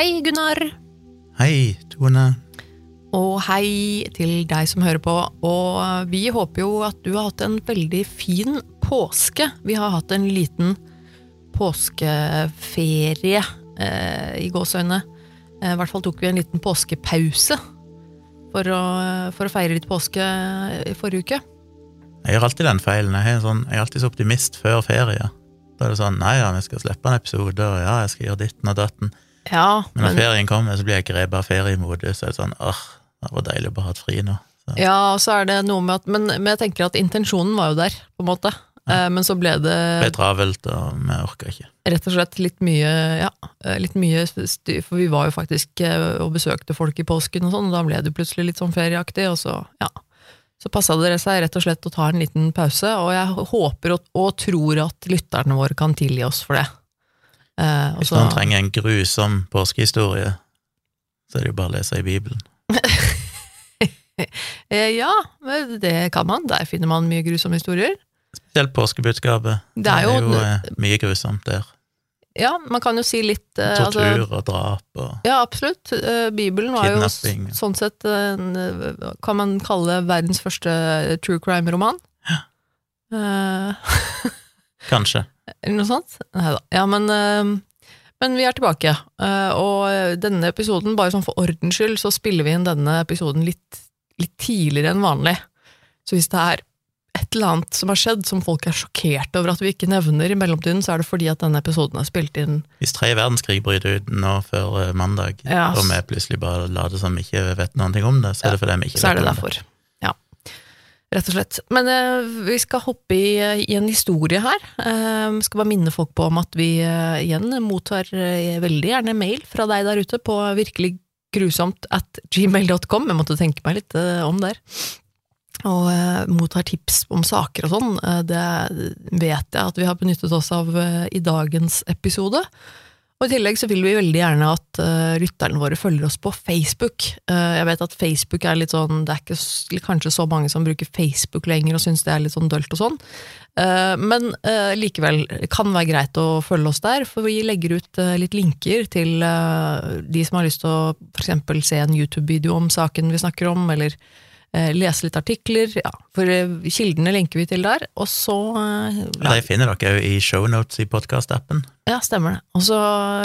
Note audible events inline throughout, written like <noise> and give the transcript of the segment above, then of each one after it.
Hei, Gunnar. Hei, Tone. Og hei til deg som hører på. Og vi håper jo at du har hatt en veldig fin påske. Vi har hatt en liten påskeferie, eh, i gåseøyne. Eh, I hvert fall tok vi en liten påskepause for å, for å feire litt påske i forrige uke. Jeg gjør alltid den feilen. Jeg er, sånn, jeg er alltid så optimist før ferie. Da er det sånn Nei ja, vi skal slippe en episode, og ja, jeg skal gjøre ditten og datten. Ja, Men når men, ferien kommer, så blir jeg grepet av feriemodus. Så er det sånn åh, det var deilig å bare ha hatt fri nå. Så, ja, og så er det noe med at men, men jeg tenker at intensjonen var jo der, på en måte. Eh, Men så ble det ble travelt, og vi orka ikke. rett og slett litt mye ja, eh, litt mye styr, for vi var jo faktisk eh, og besøkte folk i påsken og sånn, og da ble det plutselig litt sånn ferieaktig, og så, ja. Så passa det seg rett og slett å ta en liten pause, og jeg håper og, og tror at lytterne våre kan tilgi oss for det. Eh, Hvis man trenger en grusom påskehistorie, så er det jo bare å lese i Bibelen. <laughs> eh, ja, det kan man. Der finner man mye grusomme historier. Spesielt påskebudskapet. Det er jo- eh, mye grusomt der. Ja, man kan jo si litt eh, Tortur altså, og drap og Ja, absolutt. Eh, Bibelen var jo sånn sett en, eh, Kan man kalle verdens første true crime-roman? Eh, <laughs> Kanskje. Eller noe sånt? Nei da. Ja, men, eh, men vi er tilbake. Eh, og denne episoden, bare sånn for ordens skyld, så spiller vi inn denne episoden litt, litt tidligere enn vanlig. Så hvis det er et eller annet som har skjedd som folk er sjokkert over at vi ikke nevner i mellomtiden, så er det fordi at denne episoden er spilt inn Hvis tredje verdenskrig bryter ut nå før eh, mandag, Ja, og vi plutselig bare later som vi ikke vet noe om det, så er det fordi vi ikke Så er det vet om derfor. Rett og slett. Men eh, vi skal hoppe i, i en historie her. Eh, skal bare minne folk på om at vi eh, igjen mottar eh, veldig gjerne mail fra deg der ute på virkelig grusomt at gmail.com. Jeg måtte tenke meg litt eh, om der. Og eh, mottar tips om saker og sånn. Eh, det vet jeg at vi har benyttet oss av eh, i dagens episode. Og I tillegg så vil vi veldig gjerne at uh, lytterne våre følger oss på Facebook. Uh, jeg vet at Facebook er litt sånn Det er ikke kanskje så mange som bruker Facebook lenger og syns det er litt sånn dølt og sånn. Uh, men likevel det kan være greit å følge oss der, for vi legger ut litt linker til de som har lyst til å eksempel se en YouTube-video om saken vi snakker om, eller lese litt artikler. Ja, for eh, kildene lenker vi til der. Og så eh, Ja, De finner dere jo i shownotes i podkast-appen. ja, stemmer det. Og så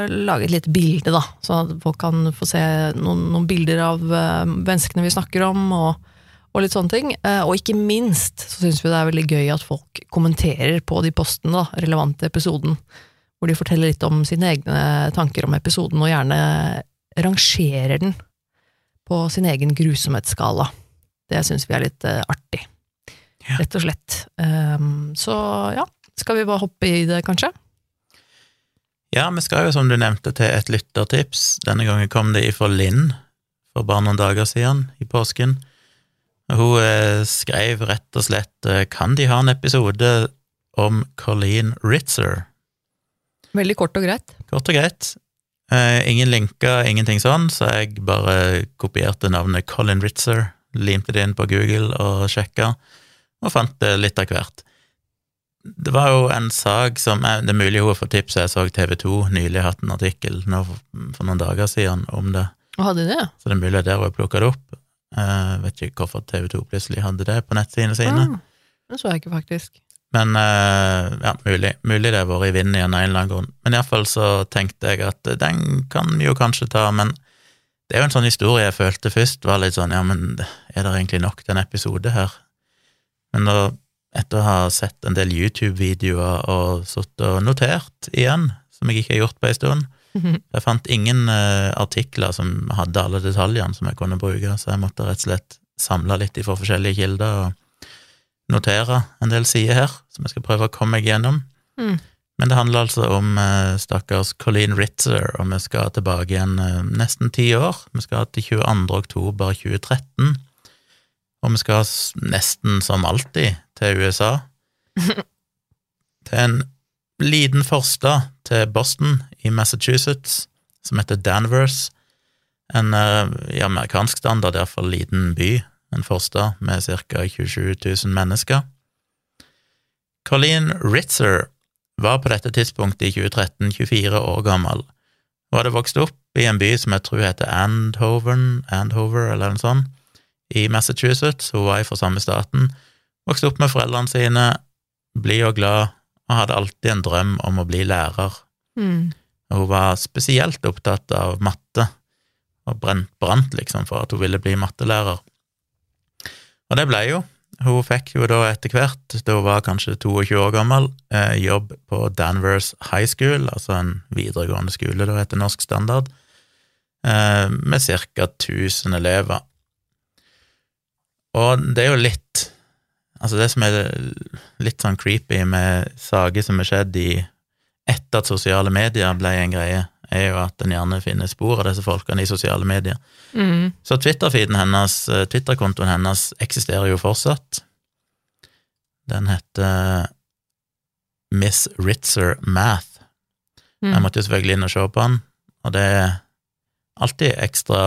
lage et lite bilde, da, så at folk kan få se noen, noen bilder av menneskene vi snakker om, og, og litt sånne ting. Eh, og ikke minst så syns vi det er veldig gøy at folk kommenterer på de postene, da, relevante episoden, hvor de forteller litt om sine egne tanker om episoden, og gjerne rangerer den på sin egen grusomhetsskala. Det syns vi er litt eh, artig, Ja. rett og slett. Um, så ja, skal vi bare hoppe i det, kanskje? Ja, vi skal jo, som du nevnte, til et lyttertips. Denne gangen kom det ifra Linn for bare noen dager siden, i påsken. Hun eh, skrev rett og slett eh, Kan de ha en episode om Colleen Ritzer? Veldig kort og greit. Kort og greit. Eh, ingen linker, ingenting sånn, så jeg bare kopierte navnet Colin Ritzer, limte det inn på Google og sjekka, og fant det litt av hvert. Det var jo en sak som eh, Det er mulig hun har fått tips, jeg så TV 2 nylig hatt en artikkel nå for, noen dager siden om det, hadde de det? så det er mulig der hun har plukka det opp. Jeg vet ikke hvorfor TV 2 plutselig hadde det på nettsidene sine. Ah, det så jeg ikke, faktisk. Men eh, ja, mulig, mulig det har vært i vinden igjen av en eller annen grunn. Men iallfall så tenkte jeg at eh, den kan vi jo kanskje ta, men det er jo en sånn historie jeg følte først var litt sånn, ja, men er det egentlig nok til en episode her? Men da, etter å ha sett en del YouTube-videoer og sittet og notert igjen, som jeg ikke har gjort på en stund, <laughs> jeg fant ingen uh, artikler som hadde alle detaljene som jeg kunne bruke, så jeg måtte rett og slett samle litt fra forskjellige kilder og notere en del sider her, som jeg skal prøve å komme meg gjennom. Mm. Men det handler altså om eh, stakkars Colleen Ritzer, og vi skal tilbake igjen eh, nesten ti år. Vi skal til 22. oktober 2013, og vi skal nesten som alltid til USA. <laughs> til en liten forstad til Boston i Massachusetts, som heter Danvers. En eh, i amerikansk standard iallfall liten by, en forstad med ca. 27 000 mennesker. Colleen Ritzer var på dette tidspunktet i 2013 24 år gammel, Hun hadde vokst opp i en by som jeg tror heter Andhoven, Andhover, eller noe sånt, i Massachusetts. Hun var fra samme staten. Vokste opp med foreldrene sine, blid og glad, og hadde alltid en drøm om å bli lærer. Mm. Hun var spesielt opptatt av matte, og brent, brant liksom for at hun ville bli mattelærer. Og det ble hun. Hun fikk jo da etter hvert, da hun var kanskje 22 år gammel, eh, jobb på Danvers High School, altså en videregående skole da etter norsk standard, eh, med ca. 1000 elever. Og det er jo litt Altså, det som er litt sånn creepy med saker som har skjedd i etter at sosiale medier ble en greie, er jo at en gjerne finner spor av disse folkene i sosiale medier. Mm. Så Twitter-feeden hennes, eh, Twitter-kontoen hennes eksisterer jo fortsatt. Den heter Miss Ritzer Math. Mm. Jeg måtte jo selvfølgelig inn og se på den, og det er alltid ekstra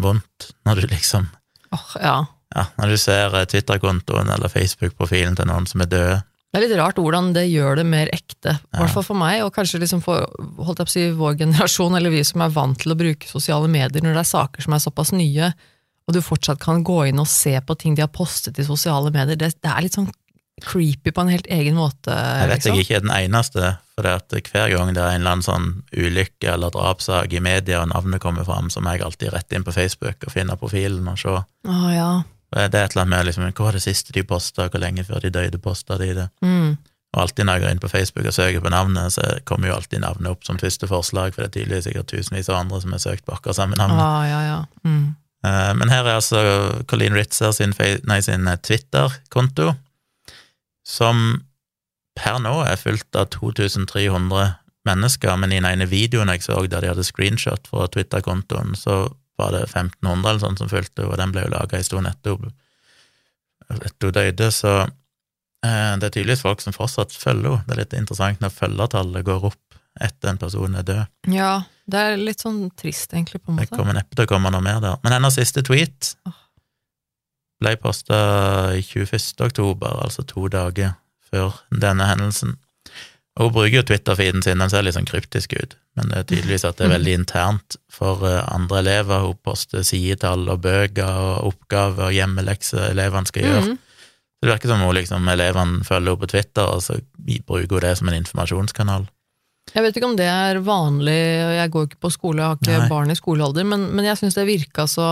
vondt når du liksom oh, ja. Ja, når du ser eh, Twitter-kontoen eller Facebook-profilen til noen som er døde. Det er litt rart hvordan det gjør det mer ekte, i hvert fall for meg, og kanskje liksom for holdt jeg på å si, vår generasjon, eller vi som er vant til å bruke sosiale medier når det er saker som er såpass nye, og du fortsatt kan gå inn og se på ting de har postet i sosiale medier. Det, det er litt sånn creepy på en helt egen måte. Jeg vet liksom. jeg ikke er den eneste, for det at hver gang det er en eller annen sånn ulykke eller drapssak i media og navnet kommer fram, så må jeg alltid rette inn på Facebook og finne profilen og se. Å ja. Og Det er et eller annet med liksom, hva var det siste de posta, hvor lenge før de døde posta de det? Mm. Og alltid når jeg går inn på Facebook og søker på navnet, så kommer jo alltid navnet opp som første forslag, for det er tydeligvis sikkert tusenvis av andre som har søkt på akkurat samme navn. Ah, ja, ja. Mm. Eh, Men her er altså Colleen Ritzer sin, nei, sin eh, Twitter-konto, som per nå er fulgt av 2300 mennesker, men i den ene videoen jeg så der de hadde screenshot fra Twitter-kontoen, så var det 1500 eller sånn som fulgte, og den ble jo laga en stund etter hun døde, så eh, det er tydeligvis folk som fortsatt følger henne. Det er litt interessant når følgertallet går opp etter en person er død. ja, det er litt sånn trist, egentlig, på en måte. Det kommer neppe til å komme noe mer der. Men hennes siste tweet Åh. ble posta i 21. oktober, altså to dager før denne hendelsen. Hun bruker jo Twitter-feeden sin, den ser litt sånn kryptisk ut, men det er tydeligvis at det er veldig internt for eh, andre elever. Hun poster sidetall og bøker og oppgaver og hjemmelekser elevene skal gjøre. Mm. Det virker som hun liksom, elevene følger henne på Twitter, og så bruker hun det som en informasjonskanal. Jeg vet ikke om det er vanlig, jeg går ikke på skole, jeg har ikke Nei. barn i skolealder, men, men jeg syns det virka så,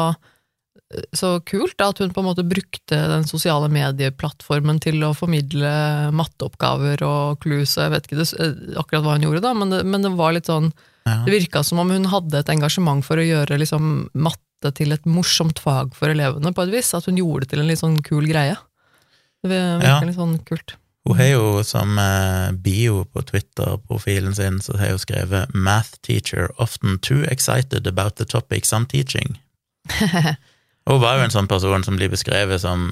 så kult da, at hun på en måte brukte den sosiale medieplattformen til å formidle matteoppgaver og clues, og jeg vet ikke det, akkurat hva hun gjorde, da, men det, men det var litt sånn Ja. Det virka som om hun hadde et engasjement for å gjøre liksom, matte til et morsomt fag for elevene, på et vis. At hun gjorde det til en litt sånn kul greie. Det virker Ja. litt sånn kult. Hun har jo som eh, bio på Twitter-profilen sin, så har hun skrevet 'Math teacher often too excited about the topics I'm teaching'. <laughs> Hun var jo en sånn person som blir beskrevet som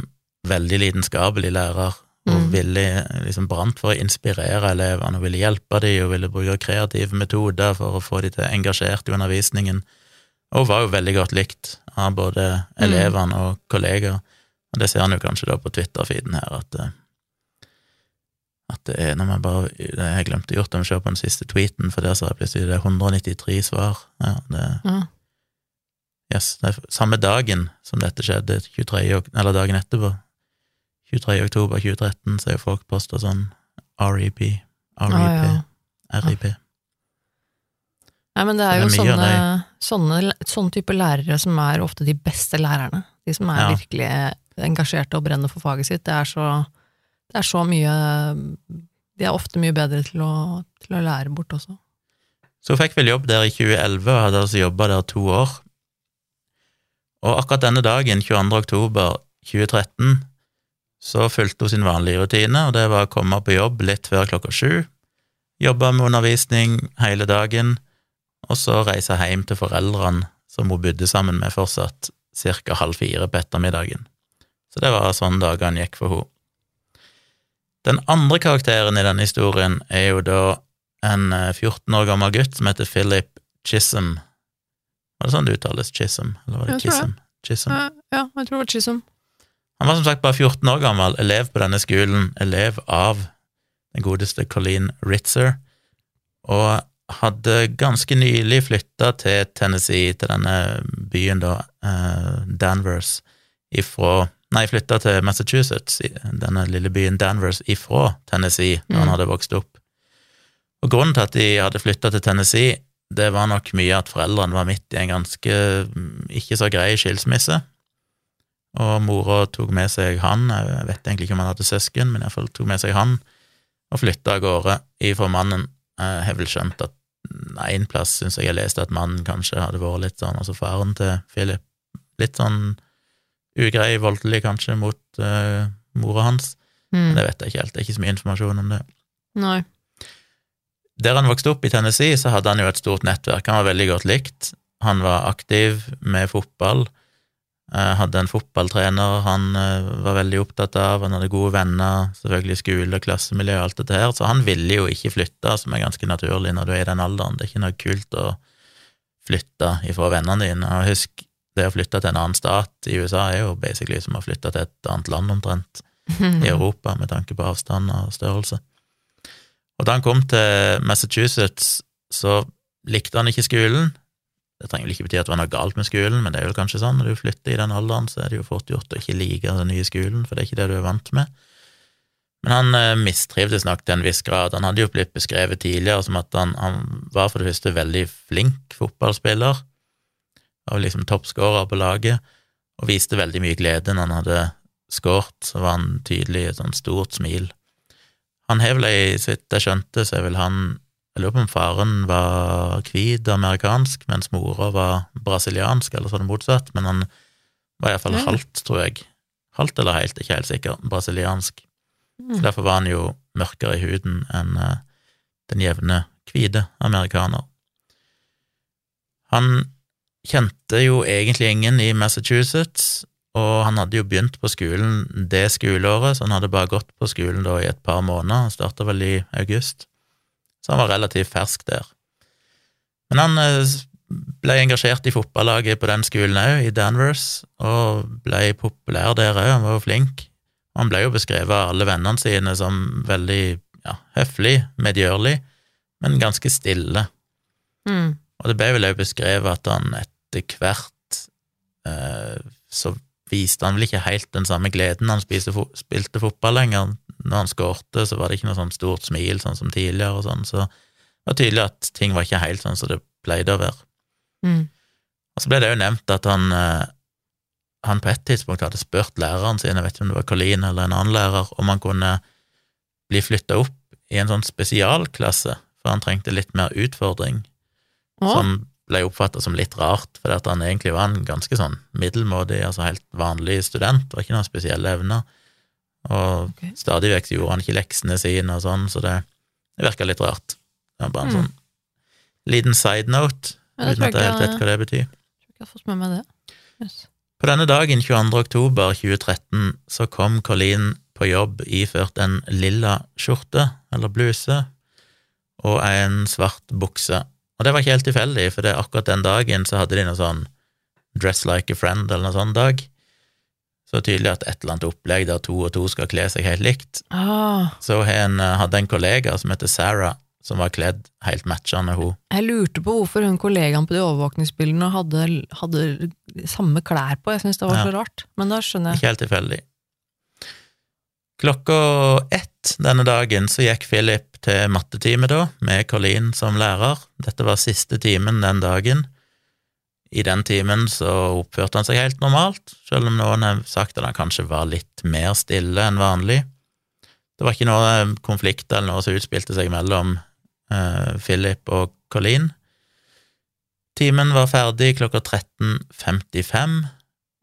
veldig lidenskapelig lærer, og Mm. ville, liksom brant for å inspirere elevene, og ville hjelpe dem, og ville bruke kreative metoder for å få dem til engasjert i undervisningen. Og hun var jo veldig godt likt av både elevene og kollegaer, og det ser han jo kanskje da på Twitter-feeden her, at eh, at det er når man bare Jeg glemte gjort det, å se på den siste tweeten, for der sa jeg plutselig det er 193 svar. Ja, det, Ja. Yes, det er samme dagen som dette skjedde, 23, eller dagen etterpå, 23. oktober 2013, så er jo folk posta sånn REP, REP, Ah, ja. RIP. Nei, men det er Så jo det er mye sånne, sånne, sånne type lærere som er ofte de beste lærerne. De som er Ja. virkelig engasjerte og brenner for faget sitt. Det er så, det er så mye De er ofte mye bedre til å, til å lære bort også. Så fikk vel jobb der i 2011, og hadde altså jobba der to år. Og akkurat denne dagen, 22. oktober 2013, så fulgte hun sin vanlige rutine, og det var å komme på jobb litt før klokka sju, jobbe med undervisning hele dagen, og så reise hjem til foreldrene som hun bodde sammen med fortsatt, ca. halv fire på ettermiddagen. Så det var sånn dagene gikk for henne. Den andre karakteren i denne historien er jo da en eh, 14 år gammel gutt som heter Philip Chisholm. Var det sånn det uttales? Chisholm? Eller var det Jeg Chisholm? Ja, jeg tror det var Chisholm. Han var som sagt bare 14 år gammel, elev på denne skolen, elev av den godeste Colleen Ritzer, og hadde ganske nylig flytta til Tennessee, til denne byen, da, eh, Danvers, ifra Nei, flytta til Massachusetts, denne lille byen Danvers, ifra Tennessee, da han Mm. hadde vokst opp. Og grunnen til at de hadde flytta til Tennessee, det var nok mye at foreldrene var midt i en ganske mm, ikke så grei skilsmisse, og mora tok med seg han, jeg vet egentlig ikke om han hadde søsken, men iallfall tok med seg han, og flytta av gårde ifra mannen. Jeg har vel skjønt at en plass syns jeg jeg leste at mannen kanskje hadde vært litt sånn, altså faren til Philip, litt sånn ugrei, voldelig kanskje, mot uh, mora hans. Men Mm. det vet jeg ikke helt, det er ikke så mye informasjon om det. Nei. Der han vokste opp i Tennessee, så hadde han jo et stort nettverk. Han var veldig godt likt. Han var aktiv med fotball. Eh, hadde en fotballtrener han eh, var veldig opptatt av. Han hadde gode venner, selvfølgelig skole klassemiljø og alt dette her. Så han ville jo ikke flytte, som er ganske naturlig når du er i den alderen. Det er ikke noe kult å flytte ifra vennene dine. Og husk, det å flytte til en annen stat i USA er jo basically som å flytte til et annet land omtrent i <laughs> Europa, med tanke på avstand og størrelse. Og da han kom til Massachusetts, så likte han ikke skolen. Det trenger vel ikke bety at det var noe galt med skolen, men det er vel kanskje sånn når du flytter i den alderen, så er det jo fort gjort å ikke like den nye skolen, for det er ikke det du er vant med. Men han eh, mistrivdes nok til en viss grad. Han hadde jo blitt beskrevet tidligere som at han, han var for det første veldig flink fotballspiller, og liksom toppskårer på laget, og viste veldig mye glede når han hadde skåret, så var han tydelig et sånn stort smil. Han har vel ei, så vidt jeg skjønte, så er vel han Jeg lurer på om faren var hvit amerikansk, mens mora var brasiliansk, eller sånn motsatt, men han var iallfall Ja. halvt, tror jeg. Halvt eller helt, ikke helt sikker. Brasiliansk. Så Mm. derfor var han jo mørkere i huden enn eh, den jevne hvite amerikaner. Han kjente jo egentlig ingen i Massachusetts, og han hadde jo begynt på skolen det skoleåret, så han hadde bare gått på skolen da i et par måneder, han starta vel i august, så han var relativt fersk der. Men han eh, ble engasjert i fotballaget på den skolen òg, i Danvers, og ble populær der òg, han var jo flink. Han ble jo beskrevet av alle vennene sine som veldig ja, høflig, medgjørlig, men ganske stille. Mm. Og det ble vel òg beskrevet at han etter hvert eh, så viste han vel ikke helt den samme gleden han spiste, fo spilte fotball lenger. Når han skårte, så var det ikke noe sånn stort smil sånn som tidligere, og sånn, så det var tydelig at ting var ikke helt sånn som det pleide å være. Mm. Og så ble det jo nevnt at han, eh, han på et tidspunkt hadde spurt læreren sin, jeg vet ikke om det var Colleen eller en annen lærer, om han kunne bli flytta opp i en sånn spesialklasse, for han trengte litt mer utfordring Å, som ble oppfatta som litt rart, fordi at han egentlig var en ganske sånn middelmådig, altså helt vanlig student, var ikke noen spesielle evner, og okay. stadig vekk gjorde han ikke leksene sine og sånn, så det, det virka litt rart. Det var bare en Mm. sånn liten side note, Ja, uten at jeg jeg helt vet hva det betyr. tror ikke jeg har fått med meg det. Yes. På denne dagen, 22. oktober 2013, så kom Colleen på jobb iført en lilla skjorte, eller bluse, og en svart bukse. Og det var ikke helt tilfeldig, for det, akkurat den dagen så hadde de noe sånn dress like a friend, eller noe sånn dag. Så tydelig at et eller annet opplegg der to og to skal kle seg helt likt. Ah, Så hun hadde en kollega som heter Sarah, som var kledd helt matchende hun. jeg lurte på hvorfor hun kollegaen på de overvåkningsbildene hadde, hadde samme klær på. Jeg syns det var Ja. så rart. Men da skjønner jeg. Ikke helt tilfeldig. Klokka ett denne dagen så gikk Philip til mattetime da, med Colleen som lærer. Dette var siste timen den dagen. I den timen så oppførte han seg helt normalt, selv om noen har sagt at han kanskje var litt mer stille enn vanlig. Det var ikke noe konflikt eller noe som utspilte seg mellom eh, Philip og Colleen. Timen var ferdig klokka 13.55,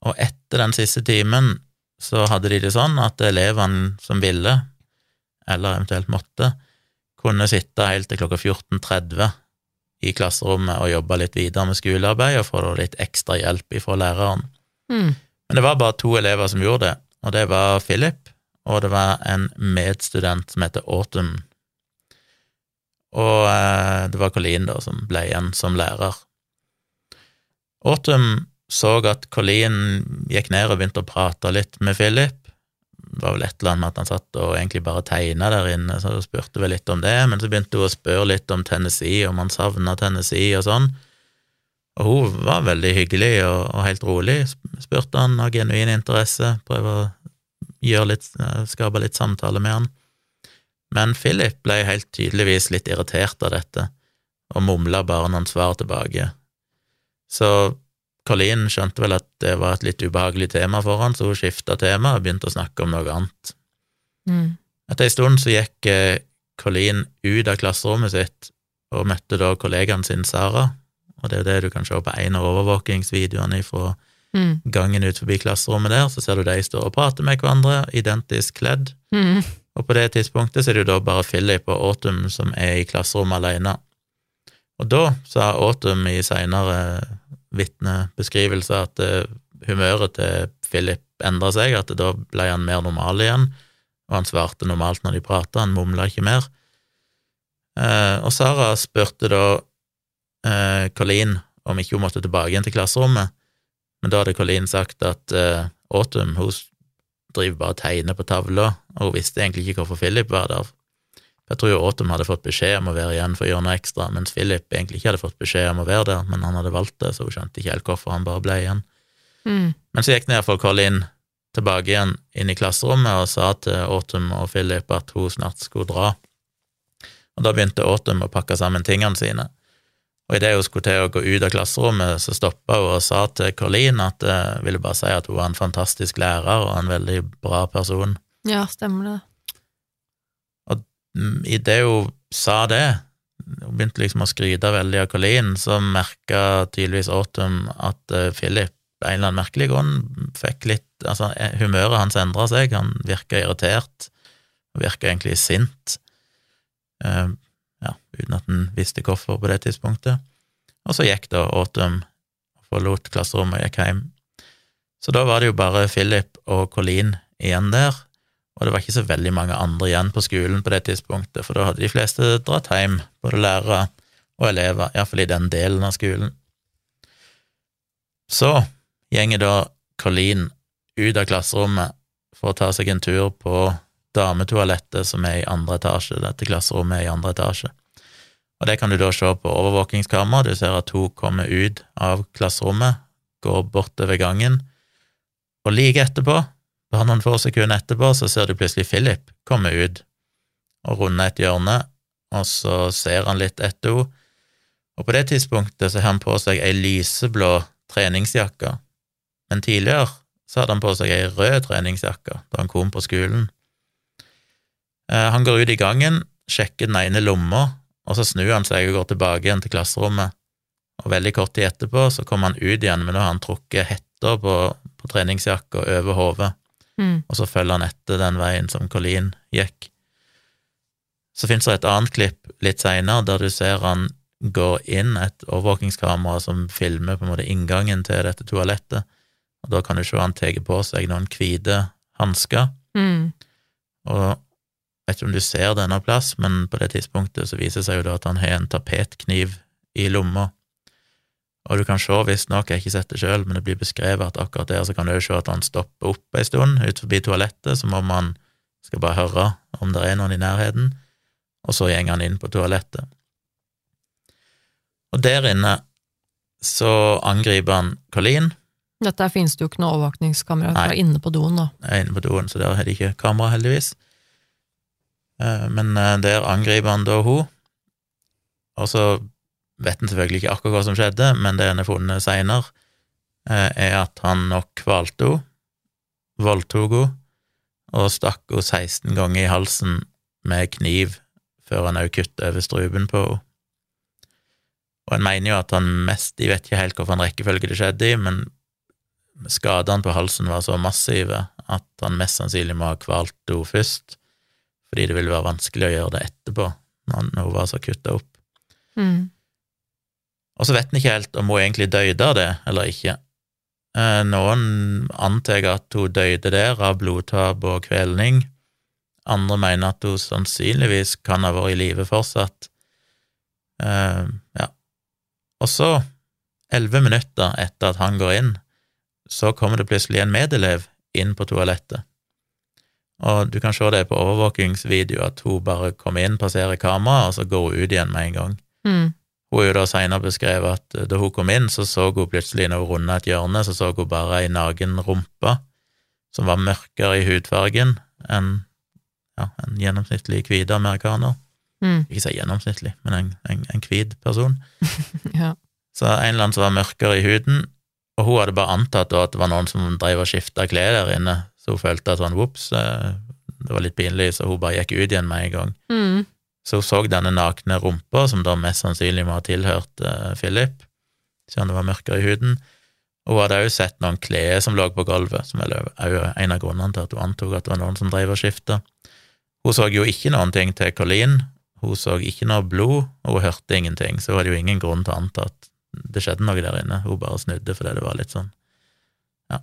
og etter den siste timen så hadde de det sånn at elevene som ville, eller eventuelt måtte, kunne sitte helt til klokka 14.30 i klasserommet og jobbe litt videre med skolearbeid og få litt ekstra hjelp ifra læreren. Mm. Men det var bare to elever som gjorde det, og det var Philip, og det var en medstudent som heter Autumn. Og eh, det var Colleen da som ble igjen som lærer. Autumn så at Colleen gikk ned og begynte å prate litt med Philip, var vel et eller annet med at han satt og egentlig bare tegna der inne, så spurte vi litt om det, men så begynte hun å spørre litt om Tennessee, om han savna Tennessee og sånn. Og hun var veldig hyggelig og, og helt rolig, spurte han av genuin interesse, prøve å gjøre litt, skape litt samtale med han. Men Philip ble helt tydeligvis litt irritert av dette, og mumla bare noen svar tilbake. Så Colleen skjønte vel at det var et litt ubehagelig tema for han, så hun skifta tema og begynte å snakke om noe annet. Mm. Etter ei stund så gikk eh, Colleen ut av klasserommet sitt og møtte da kollegaen sin Sara, og det er jo det du kan se på en av overvåkingsvideoene fra Mm. gangen ut forbi klasserommet der, så ser du de står og prater med hverandre, identisk kledd, Mm. og på det tidspunktet så er det jo da bare Philip og Autumn som er i klasserommet alene. Og da sa Autumn i seinere vitnebeskrivelse at eh, humøret til Philip endra seg, at da ble han mer normal igjen, og han svarte normalt når de prata, han mumla ikke mer. Eh, og Sara spurte da eh, Colleen om ikke hun måtte tilbake igjen til klasserommet, men da hadde Colleen sagt at Autumn hun driver bare og tegner på tavla, og hun visste egentlig ikke hvorfor Philip var der. Jeg tror jo Autumn hadde fått beskjed om å være igjen for å gjøre noe ekstra, mens Philip egentlig ikke hadde fått beskjed om å være der, men han hadde valgt det, så hun skjønte ikke helt hvorfor han bare ble igjen. Mm. Men så gikk iallfall Colin tilbake igjen inn i klasserommet og sa til Autumn og Philip at hun snart skulle dra. Og da begynte Autumn å pakke sammen tingene sine. Og idet hun skulle til å gå ut av klasserommet, så stoppa hun og sa til Colleen at jeg ville bare si at hun var en fantastisk lærer og en veldig bra person. Ja, stemmer det. Mm, Idet hun sa det, hun begynte liksom å skryte veldig av Colleen, så merka tydeligvis Autumn at eh, Philip av en eller annen merkelig grunn fikk litt Altså, eh, humøret hans endra seg, han virka irritert, og virka egentlig sint. uh, ja, uten at han visste hvorfor på det tidspunktet. Og så gikk da Autumn og forlot klasserommet og gikk hjem. Så da var det jo bare Philip og Colleen igjen der, og det var ikke så veldig mange andre igjen på skolen på det tidspunktet, for da hadde de fleste dratt hjem, både lærere og elever, iallfall i den delen av skolen. Så gjenger da Colleen ut av klasserommet for å ta seg en tur på dametoalettet som er i andre etasje. Dette klasserommet er i andre etasje. Og det kan du da se på overvåkingskamera. Du ser at hun kommer ut av klasserommet, går bortover gangen, og like etterpå, bare noen få sekunder etterpå, så ser du plutselig Philip komme ut og runde et hjørne, og så ser han litt etter henne, og på det tidspunktet så har han på seg ei lyseblå treningsjakke, men tidligere så hadde han på seg ei rød treningsjakke da han kom på skolen. Eh, Han går ut i gangen, sjekker den ene lomma, og så snur han seg og går tilbake igjen til klasserommet. Og veldig kort tid etterpå så kommer han ut igjen, men nå har han trukket hetta på, på treningsjakka over hodet, Mm. og så følger han etter den veien som Colleen gikk. Så finnes det et annet klipp litt seinere der du ser han går inn et overvåkingskamera som filmer på en måte inngangen til dette toalettet, og da kan du se han tar på seg noen hvite hansker, Mm. og jeg vet ikke om du ser denne plass, men på det tidspunktet så viser det seg jo da at han har en tapetkniv i lomma, og du kan se, visstnok, jeg har ikke sett det sjøl, men det blir beskrevet at akkurat der så kan du jo se at han stopper opp ei stund ut forbi toalettet, som om han skal bare høre om det er noen i nærheten, og så går han inn på toalettet. Og der inne så angriper han Colleen, Dette finnes det jo ikke noe overvåkningskamera fra inne på doen, da. er inne på doen, så der har de ikke kamera, heldigvis. Eh, Men eh, der angriper han da hun, og så vet han selvfølgelig ikke akkurat hva som skjedde, men det han har funnet seinere, er at han nok kvalte henne, voldtok henne, og stakk henne 16 ganger i halsen med kniv, før han også kuttet over strupen på henne. Og en mener jo at han mest De vet ikke helt hvilken rekkefølge det skjedde i, men skadene på halsen var så massive at han mest sannsynlig må ha kvalt henne først, fordi det ville være vanskelig å gjøre det etterpå, når hun var så kutta opp. Mm. Og så vet en ikke helt om hun egentlig døde av det eller ikke. Eh, Noen antar at hun døde der av blodtap og kvelning. Andre mener at hun sannsynligvis kan ha vært i live fortsatt. Uh, ja. Og så, elleve minutter etter at han går inn, så kommer det plutselig en medelev inn på toalettet. Og du kan se det på overvåkingsvideo at hun bare kommer inn, passerer kameraet, og så går hun ut igjen med en gang. Mm. Hun har jo da senere beskrevet at eh, da hun kom inn, så så hun plutselig, når hun runda et hjørne, så så hun bare ei naken rumpe som var mørkere i hudfargen enn ja, en gjennomsnittlig hvit amerikaner. Mm. Ikke si gjennomsnittlig, men en, en, en hvit person. <laughs> Ja. Så en eller annen som var mørkere i huden, og hun hadde bare antatt at det var noen som drev og skifta klær der inne, så hun følte at sånn, vops, eh, det var litt pinlig, så hun bare gikk ut igjen med en gang. Mm. Så hun så denne nakne rumpa, som da mest sannsynlig må ha tilhørt uh, Philip, siden det var mørkere i huden. Og hun hadde også sett noen klær som lå på gulvet, som er en av grunnene til at hun antok at det var noen som drev og skifta. Hun så jo ikke noen ting til Colleen, hun så ikke noe blod, og hun hørte ingenting, så hun hadde jo ingen grunn til å anta at det skjedde noe der inne. Hun bare snudde fordi det var litt sånn Ja.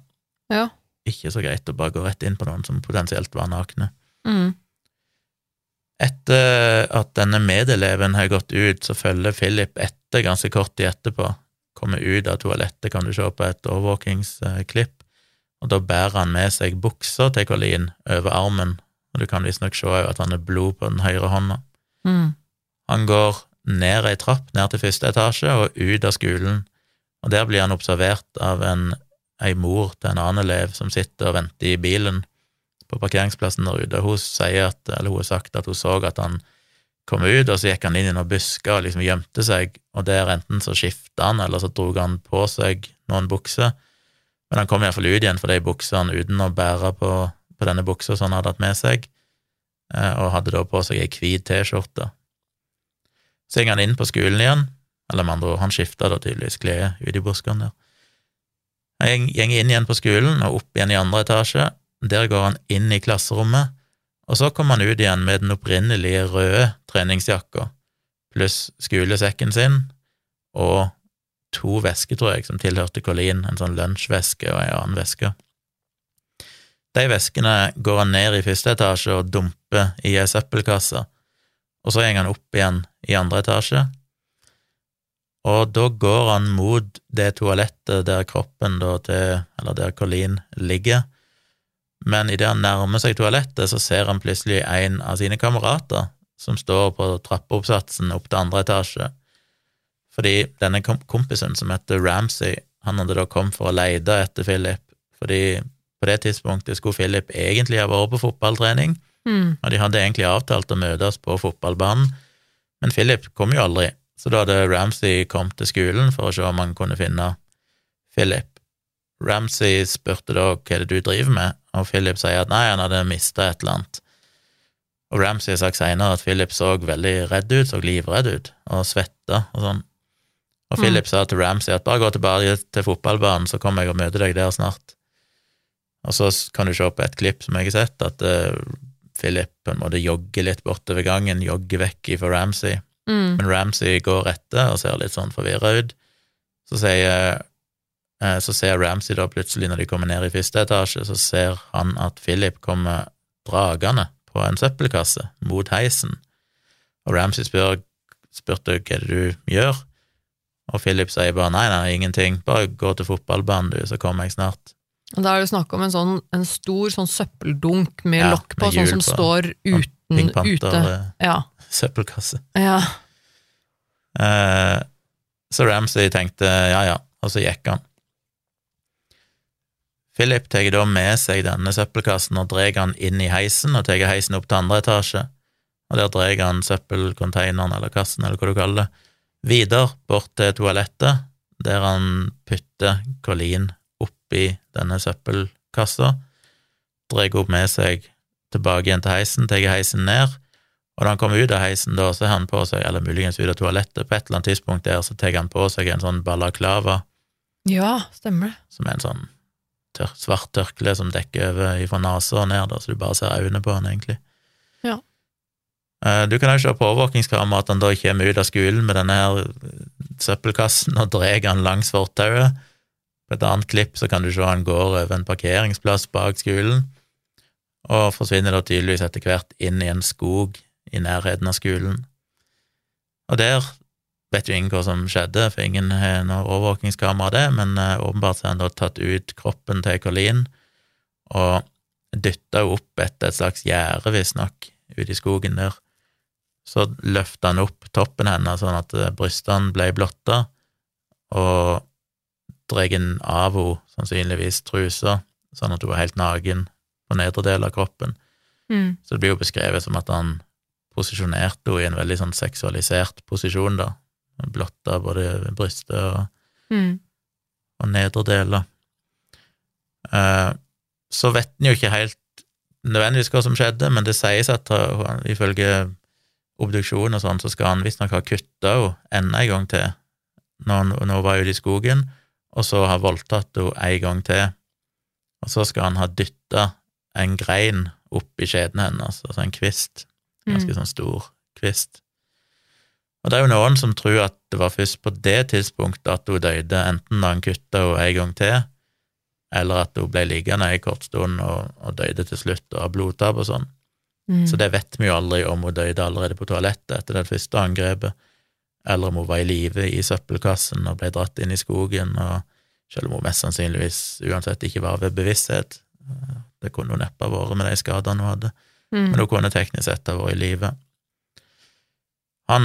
ikke så greit å bare gå rett inn på noen som potensielt var nakne. Mm. Etter at denne medeleven har gått ut, så følger Philip etter ganske kort tid etterpå. Kommer ut av toalettet, kan du se på et overvåkingsklipp, og da bærer han med seg buksa til Colleen over armen, og du kan visstnok se at han har blod på den høyre hånda. Mm. Han går ned ei trapp, ned til første etasje, og ut av skolen, og der blir han observert av en, ei mor til en annen elev som sitter og venter i bilen på parkeringsplassen der ute. Hun sier at, eller hun har sagt at hun så at han kom ut, og så gikk han inn i noen busker og liksom gjemte seg, og der enten så skifta han, eller så dro han på seg noen bukser, men han kom iallfall ut igjen for de buksene uten å bære på, på denne buksa som han hadde hatt med seg, eh, og hadde da på seg ei hvit T-skjorte. Så gikk han inn på skolen igjen, eller med andre ord, han skifta da tydeligvis klede ute i buskene der. Han går inn igjen på skolen og opp igjen i andre etasje. Der går han inn i klasserommet, og så kommer han ut igjen med den opprinnelige røde treningsjakka, pluss skolesekken sin og to vesker, tror jeg, som tilhørte Colleen, en sånn lunsjveske og ei annen veske. De veskene går han ned i første etasje og dumper i ei søppelkasse, og så går han opp igjen i andre etasje, og da går han mot det toalettet der kroppen da til, eller der Colleen ligger, men idet han nærmer seg toalettet, så ser han plutselig en av sine kamerater som står på trappeoppsatsen opp til andre etasje, fordi denne kompisen som heter Ramsay, han hadde da kommet for å leide etter Philip, fordi på det tidspunktet skulle Philip egentlig ha vært på fotballtrening, Mm. og de hadde egentlig avtalt å møtes på fotballbanen, men Philip kom jo aldri, så da hadde Ramsay kommet til skolen for å se om han kunne finne Philip. Ramsay spurte da hva er det du driver med, og Philip sier at nei, han hadde mista et eller annet. Og Ramsay har sagt seinere at Philip så veldig redd ut, så livredd ut, og svetta og sånn. Og Mm. Philip sa til Ramsay at bare gå tilbake til fotballbanen, så kommer jeg og møter deg der snart. Og så kan du se på et klipp som jeg har sett, at uh, Philip på en måte jogger litt bortover gangen, jogger vekk fra Ramsay. Mm. Men Ramsay går etter og ser litt sånn forvirra ut. Så sier så ser Ramsay da plutselig, når de kommer ned i første etasje, så ser han at Philip kommer dragende på en søppelkasse mot heisen. Og Ramsay spør, spurte hva er det du gjør, og Philip sier bare nei, nei, ingenting, bare gå til fotballbanen du, så kommer jeg snart. Og Da er det snakk om en sånn en stor sånn søppeldunk med Ja, lokk på, med sånn som på. står uten Pink. Panther, ute. Ja. <laughs> søppelkasse. ja. Eh, så Ramsay tenkte ja, ja, og så gikk han. Philip tar da med seg denne søppelkassen og drar han inn i heisen, og tar heisen opp til andre etasje, og der drar han søppelkonteineren, eller kassen, eller hva du kaller det, videre bort til toalettet, der han putter Colleen oppi denne søppelkassa, drar opp med seg tilbake igjen til heisen, tar heisen ned, og da han kommer ut av heisen, da, så har han på seg, eller muligens ut av toalettet, på et eller annet tidspunkt der, så tar han på seg en sånn balaklava, ja, stemmer det. som er en sånn tør, svart tørkle som dekker over fra nesa og ned, da, så du bare ser øynene på han, egentlig. Ja. Eh, Du kan òg se på overvåkingskameraet at han da kommer ut av skolen med denne her søppelkassen og drar han langs fortauet. På et annet klipp så kan du se han går over en parkeringsplass bak skolen, og forsvinner da tydeligvis etter hvert inn i en skog i nærheten av skolen. Og der vet jo ingen hva som skjedde, for ingen har noe overvåkingskamera av det, men eh, åpenbart så har han da tatt ut kroppen til Colleen og dytta opp etter et slags gjerde, visstnok, ute i skogen der. Så løfta han opp toppen hennes sånn at eh, brystene ble blotta, og dregen av henne, sannsynligvis trusa, sånn at hun var helt naken på nedre del av kroppen. Mm. Så det blir jo beskrevet som at han posisjonerte henne i en veldig sånn seksualisert posisjon, da. Blotta både brystet og, Mm. og nedre deler. Eh, så vet en jo ikke helt nødvendigvis hva som skjedde, men det sies at han, ifølge obduksjon og sånn, så skal han visstnok ha kutta henne enda en gang til når han, når hun var ute i skogen, og så ha voldtatt henne en gang til. Og så skal han ha dytta en grein opp i skjeden hennes, altså en kvist. Ganske Mm. sånn stor kvist. Og det er jo noen som tror at det var først på det tidspunktet at hun døde, enten da han kutta henne en gang til, eller at hun ble liggende en kort stund og, og døde til slutt og av blodtap og sånn. Mm. Så det vet vi jo aldri om hun døde allerede på toalettet etter det første angrepet, eller om hun var i live i søppelkassen og ble dratt inn i skogen, og selv om hun mest sannsynligvis uansett ikke var ved bevissthet. Det kunne hun neppe ha vært med de skadene hun hadde Mm. men hun kunne teknisk sett ha vært i live. Han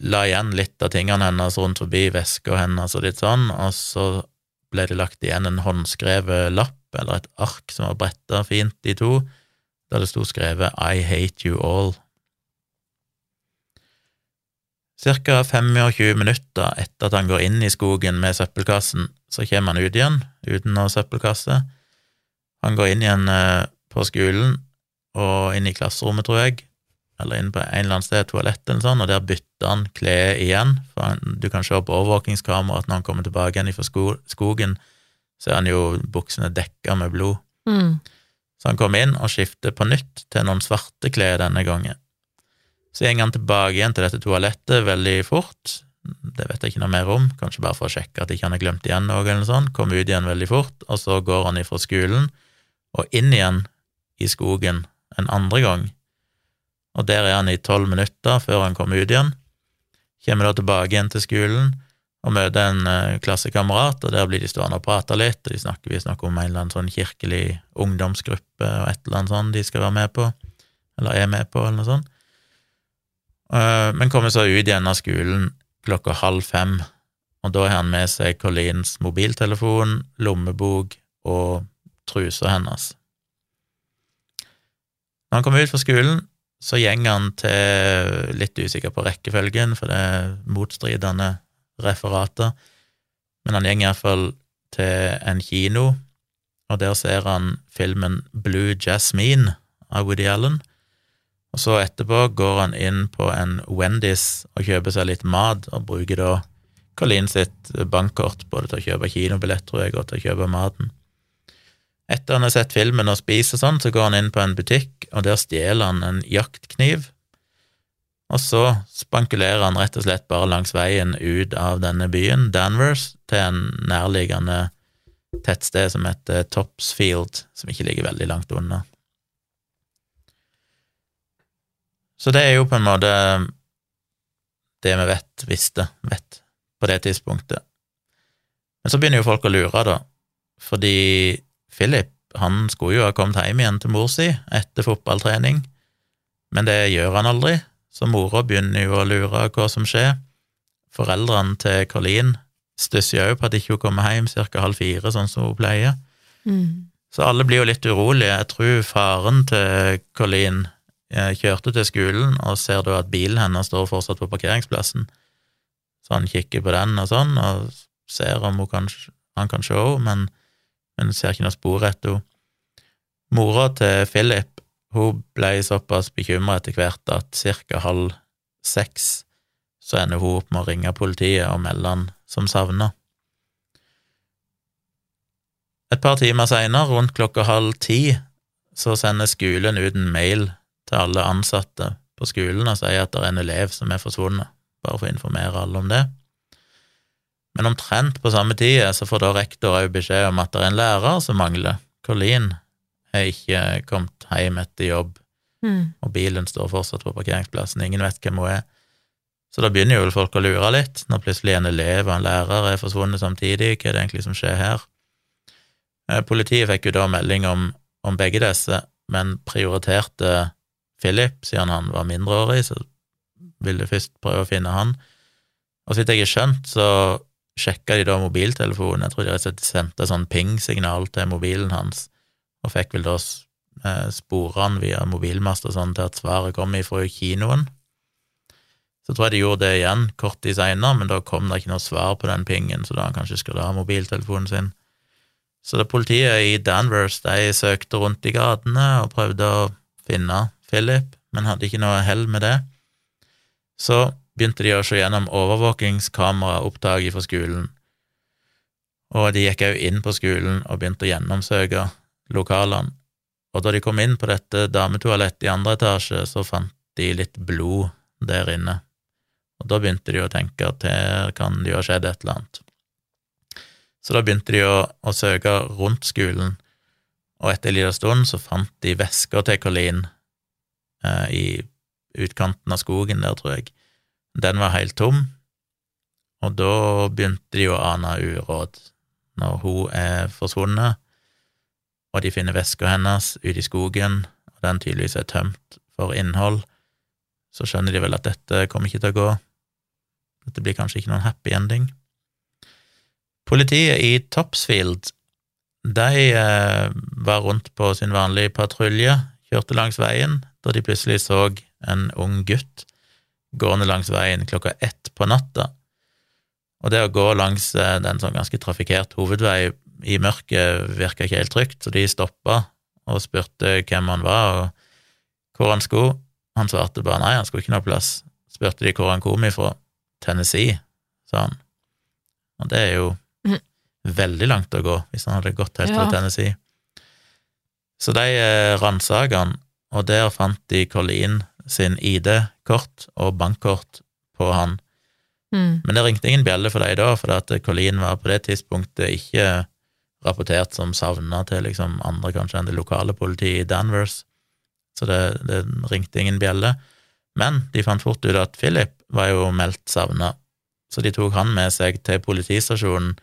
la igjen litt av tingene hennes rundt forbi veska hennes og litt sånn, og så ble det lagt igjen en håndskrevet lapp, eller et ark som var bretta fint i to, der det sto skrevet I hate you all. Cirka 25 minutter etter at han går inn i skogen med søppelkassen, så kommer han ut igjen uten noe søppelkasse. Han går inn igjen eh, på skolen og inn i klasserommet, tror jeg, eller inn på en eller annen sted, toalett eller sånn, og der bytter han klær igjen, for han, du kan se på overvåkingskamera at når han kommer tilbake igjen fra sko skogen, så er han jo buksene dekka med blod. Mm. Så han kommer inn og skifter på nytt til noen svarte klær denne gangen. Så går han tilbake igjen til dette toalettet veldig fort, det vet jeg ikke noe mer om, kanskje bare for å sjekke at ikke han har glemt igjen noe eller noe sånt, kommer ut igjen veldig fort, og så går han ifra skolen og inn igjen i skogen en andre gang, og der er han i tolv minutter før han kommer ut igjen, kommer da tilbake igjen til skolen og møter en eh, klassekamerat, og der blir de stående og prate litt, og de snakker, vi snakker om en eller annen sånn kirkelig ungdomsgruppe og et eller annet sånt de skal være med på, eller er med på, eller noe sånt. Eh, Men kommer så ut igjen av skolen klokka halv fem, og da har han med seg Collins mobiltelefon, lommebok og trusa hennes. Når han kommer ut fra skolen, så gjenger han til litt usikker på rekkefølgen, for det er motstridende referater, men han gjenger iallfall til en kino, og der ser han filmen Blue Jasmine av Woody Allen. Og så etterpå går han inn på en Wendy's og kjøper seg litt mat, og bruker da Colleen sitt bankkort både til å kjøpe kinobillett, tror jeg, og til å kjøpe maten. Etter han har sett filmen og spiser og sånn, så går han inn på en butikk, og der stjeler han en jaktkniv. Og så spankulerer han rett og slett bare langs veien ut av denne byen, Danvers, til en nærliggende tettsted som heter Topsfield, som ikke ligger veldig langt unna. Så det er jo på en måte det vi vet, visste, vet, på det tidspunktet. Men så begynner jo folk å lure, da, fordi Philip han skulle jo ha kommet hjem igjen til mor si etter fotballtrening, men det gjør han aldri, så mora begynner jo å lure hva som skjer. Foreldrene til Colleen stusser jo på at ikke hun kommer hjem ca. halv fire, sånn som hun pleier. Mm. Så alle blir jo litt urolige. Jeg tror faren til Colleen eh, kjørte til skolen og ser da at bilen hennes står fortsatt på parkeringsplassen. Så han kikker på den og sånn, og ser om kan, han kan se henne, men, men ser ikke noe spor etter henne. Mora til Philip hun ble såpass bekymra etter hvert at ca. halv seks så ender hun opp med å ringe politiet og melde han som savna. Et par timer seinere, rundt klokka halv ti, så sender skolen ut en mail til alle ansatte på skolen og sier at det er en elev som er forsvunnet, bare for å informere alle om det. Men omtrent på samme tid så får da rektor òg beskjed om at det er en lærer som mangler. Colleen er ikke kommet hjem etter jobb, Mm. og bilen står fortsatt på parkeringsplassen, ingen vet hvem hun er. Så da begynner jo folk å lure litt, når plutselig en elev og en lærer er forsvunnet samtidig, hva er det egentlig som skjer her? Eh, Politiet fikk jo da melding om om begge disse, men prioriterte Philip, siden han var mindreårig, så ville først prøve å finne han. Og så vidt jeg har skjønt, så sjekka de da mobiltelefonen, jeg tror de rett og slett sendte sånn ping-signal til mobilen hans, og fikk vel da eh, spore han via mobilmast og sånn til at svaret kom ifra kinoen. Så tror jeg de gjorde det igjen kort tid seinere, men da kom det ikke noe svar på den pingen, så da han kanskje skulle ha mobiltelefonen sin. Så det politiet i Danvers de søkte rundt i gatene og prøvde å finne Philip, men hadde ikke noe hell med det. Så begynte de å se gjennom overvåkingskameraopptak fra skolen, og de gikk òg inn på skolen og begynte å gjennomsøke lokalene. Og da de kom inn på dette dametoalettet i andre etasje, så fant de litt blod der inne. Og da begynte de å tenke at her kan det jo ha skjedd et eller annet. Så da begynte de å, å søke rundt skolen, og etter en liten stund så fant de veska til Colleen eh, i utkanten av skogen der, tror jeg. Den var helt tom, og da begynte de å ane uråd når hun er forsvunnet, og de finner veska hennes ute i skogen, og den tydeligvis er tømt for innhold, så skjønner de vel at dette kommer ikke til å gå. Dette blir kanskje ikke noen happy ending. Politiet i Topsfield de eh, var rundt på sin vanlige patrulje, kjørte langs veien, da de plutselig så en ung gutt gående langs veien klokka ett på natta. Og det å gå langs eh, den sånn ganske trafikkert hovedvei i mørket virka ikke helt trygt, så de stoppa og spurte hvem han var og hvor han skulle. Han svarte bare nei, han skulle ikke noe plass. Spurte de hvor han kom ifra. Tennessee, sa han. Og det er jo mm. veldig langt å gå, hvis han hadde gått helt ja. fra Tennessee. Så de eh, ransaka han, og der fant de Colleen sin ID-kort og bankkort på han. Mm. Men det ringte ingen bjelle for dem da, for at Colleen var på det tidspunktet ikke rapportert som savna til liksom andre kanskje enn det lokale politiet i Danvers, så det, det ringte ingen bjelle. Men de fant fort ut at Philip var jo meldt savna, så de tok han med seg til politistasjonen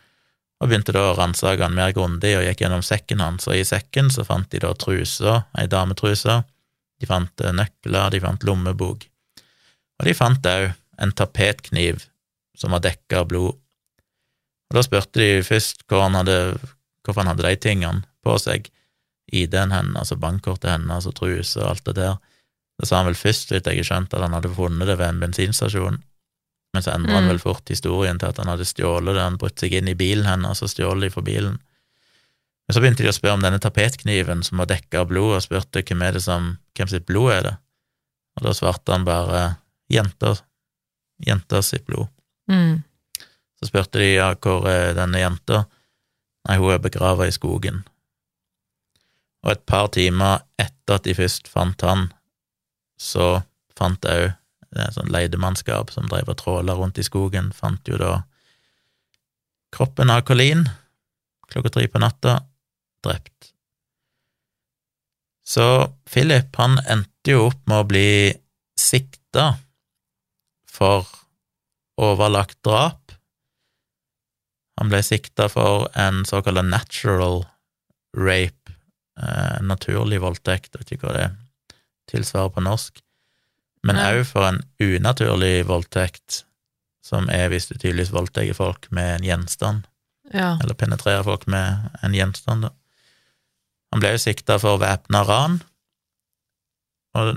og begynte da å ransake han mer grundig og gikk gjennom sekken hans, og i sekken så fant de da trusa, ei dametruse, de fant eh, nøkler, de fant lommebok, og de fant òg en tapetkniv som var dekka av blod. Og Da spurte de først hvor han hadde, hvorfor han hadde de tingene på seg, ID-en hennes, altså bankkortet hennes og truse og alt det der. Da sa han vel først, litt jeg har skjønt, at han hadde funnet det ved en bensinstasjon, men så endra mm. han vel fort historien til at han hadde stjålet det, han brutt seg inn i bilen hennes og stjålet det fra bilen. Men så begynte de å spørre om denne tapetkniven som var dekka av blod, og spurte hvem er det som, hvem sitt blod er det, og da svarte han bare jenter, jenter sitt blod. Mm. Så spurte de ja, hvor er denne jenta, nei, hun er begrava i skogen. Og et par timer etter at de først fant han, så fant jeg òg et sånn leidemannskap som drev og tråla rundt i skogen, fant jo da kroppen av Colleen klokka tre på natta, drept. Så Philip, han endte jo opp med å bli sikta for overlagt drap. Han ble sikta for en såkalt natural rape, eh, naturlig voldtekt, vet ikke hva det er, tilsvarer på norsk, men òg for en unaturlig voldtekt, som er hvis du tydeligvis voldtar folk med en gjenstand, ja. eller penetrerer folk med en gjenstand, da. Han ble jo sikta for væpna ran, og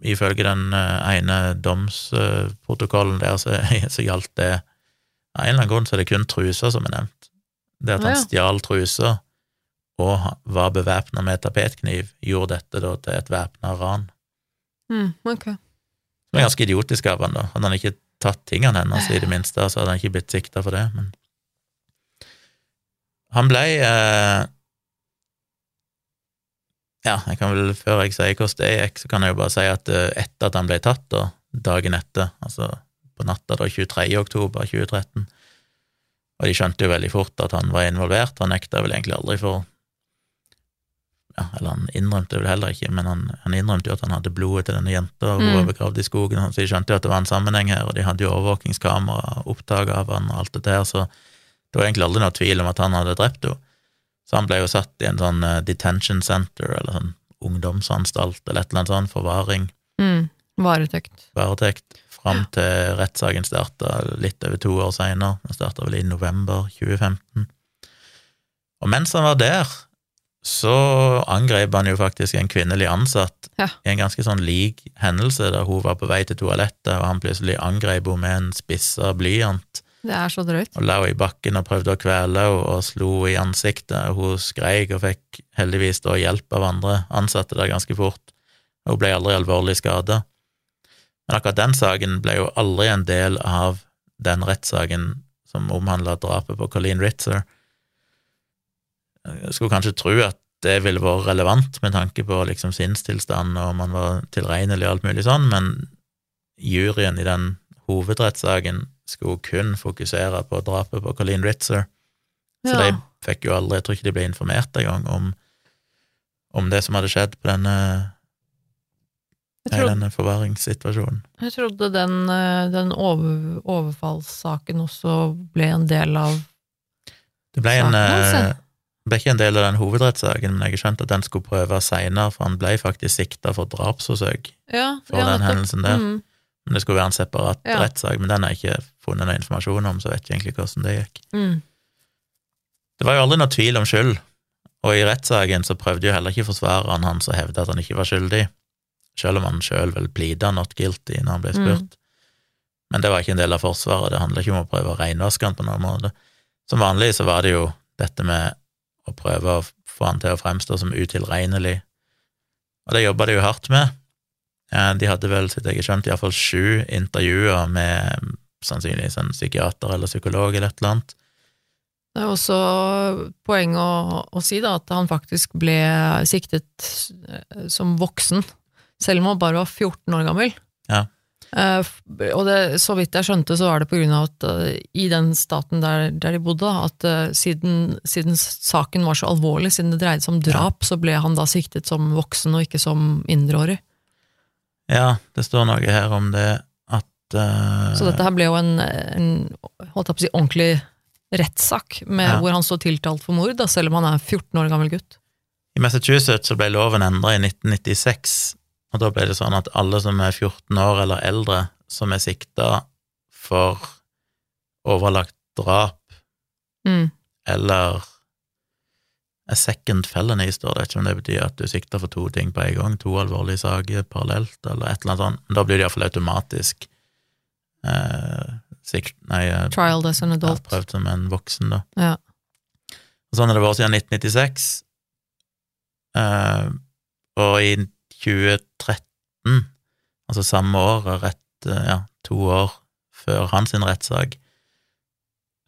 ifølge den eh, ene domsprotokollen der, så, <laughs> så gjaldt det Av en eller annen grunn så er det kun truser som er nevnt. Det at han stjal truser og var bevæpna med tapetkniv, gjorde dette da til et væpna ran. Mm, okay. Det var ganske idiotisk av han da. Hadde han ikke tatt tingene hennes, i det minste, så hadde han ikke blitt sikta for det, men Han blei eh... Ja, jeg kan vel, før jeg sier hvordan det gikk, så kan jeg jo bare si at eh, etter at han ble tatt, da, dagen etter, altså på natta da 23. oktober 2013, og de skjønte jo veldig fort at han var involvert, han nekta vel egentlig aldri for ja, Eller han innrømte det vel heller ikke, men han, han innrømte jo at han hadde blodet til denne jenta, og hun var mm. begravd i skogen, så de skjønte jo at det var en sammenheng her, og de hadde jo overvåkingskamera, opptak av han og alt det der, så det var egentlig aldri noe tvil om at han hadde drept henne. Så han ble jo satt i en sånn eh, detention center, eller sånn ungdomsanstalt, eller et eller annet sånt, forvaring, Mm. Varetekt. varetekt, fram til rettssaken starta litt over to år seinere. Den starta vel i november 2015. Og mens han var der, så angrep han jo faktisk en kvinnelig ansatt Ja. i en ganske sånn lik hendelse, der hun var på vei til toalettet, og han plutselig angrep henne med en spissa blyant Det er så drøyt. og la henne i bakken og prøvde å kvele henne og slo i ansiktet. Hun skreik og fikk heldigvis da hjelp av andre ansatte der ganske fort. Hun ble aldri alvorlig skada. Men akkurat den saken ble jo aldri en del av den rettssaken som omhandla drapet på Colleen Ritzer. Jeg skulle kanskje tro at det ville vært relevant med tanke på liksom sinnstilstand og om han var tilregnelig og alt mulig sånn, men juryen i den hovedrettssaken skulle kun fokusere på drapet på Colleen Ritzer. Så Ja. de fikk jo aldri, jeg tror ikke de ble informert engang om, om det som hadde skjedd på denne, trodde, denne forvaringssituasjonen. jeg trodde den, eh, den over, overfallssaken også ble en del av Det ble, en, Saken eh, ble ikke en del av den hovedrettssaken, men jeg har skjønt at den skulle prøves seinere, for han ble faktisk sikta for drapsforsøk Ja, for ja, den hendelsen der. Mm. Men det skulle være en separat Ja. rettssak, men den er ikke funnet noe informasjon om, så vet jeg egentlig hvordan det gikk. Mm. Det var jo aldri noe tvil om skyld, og i rettssaken så prøvde jo heller ikke forsvareren hans å hevde at han ikke var skyldig, selv om han sjøl vel pleada not guilty når han ble spurt. Men det var ikke en del av forsvaret, det handler ikke om å prøve å renvaske han på noen måte. Som vanlig så var det jo dette med å prøve å få han til å fremstå som utilregnelig, og det jobba de jo hardt med. De hadde vel, så jeg har skjønt, iallfall sju intervjuer med sannsynligvis en psykiater eller psykolog eller et eller annet. Det er også poeng å, å si da, at han faktisk ble siktet som voksen, selv om han bare var 14 år gammel. Ja. Uh, og det, så vidt jeg skjønte, så var det på grunn av at uh, i den staten der, der de bodde, at uh, siden, siden saken var så alvorlig, siden det dreide seg om drap, så ble han da siktet som voksen og ikke som mindreårig. Ja, det står noe her om det eh, Så dette her ble jo en, en holdt jeg på å si, ordentlig rettssak, Ja. hvor han står tiltalt for mord, da, selv om han er 14 år gammel gutt. I Massachusetts så ble loven endra i 1996, og da ble det sånn at alle som er 14 år eller eldre, som er sikta for overlagt drap Mm. eller a second felony, står det, ikke om det betyr at du sikter for to ting på en gang, to alvorlige saker parallelt, eller et eller annet sånt, men da blir det iallfall automatisk eh, sikt, nei, eh, Trial as an ja, adult. prøvd som en voksen, da. Ja. Og sånn har det vært siden 1996. Eh, og i 2013, altså samme år, rett, eh, ja, to år før hans rettssak,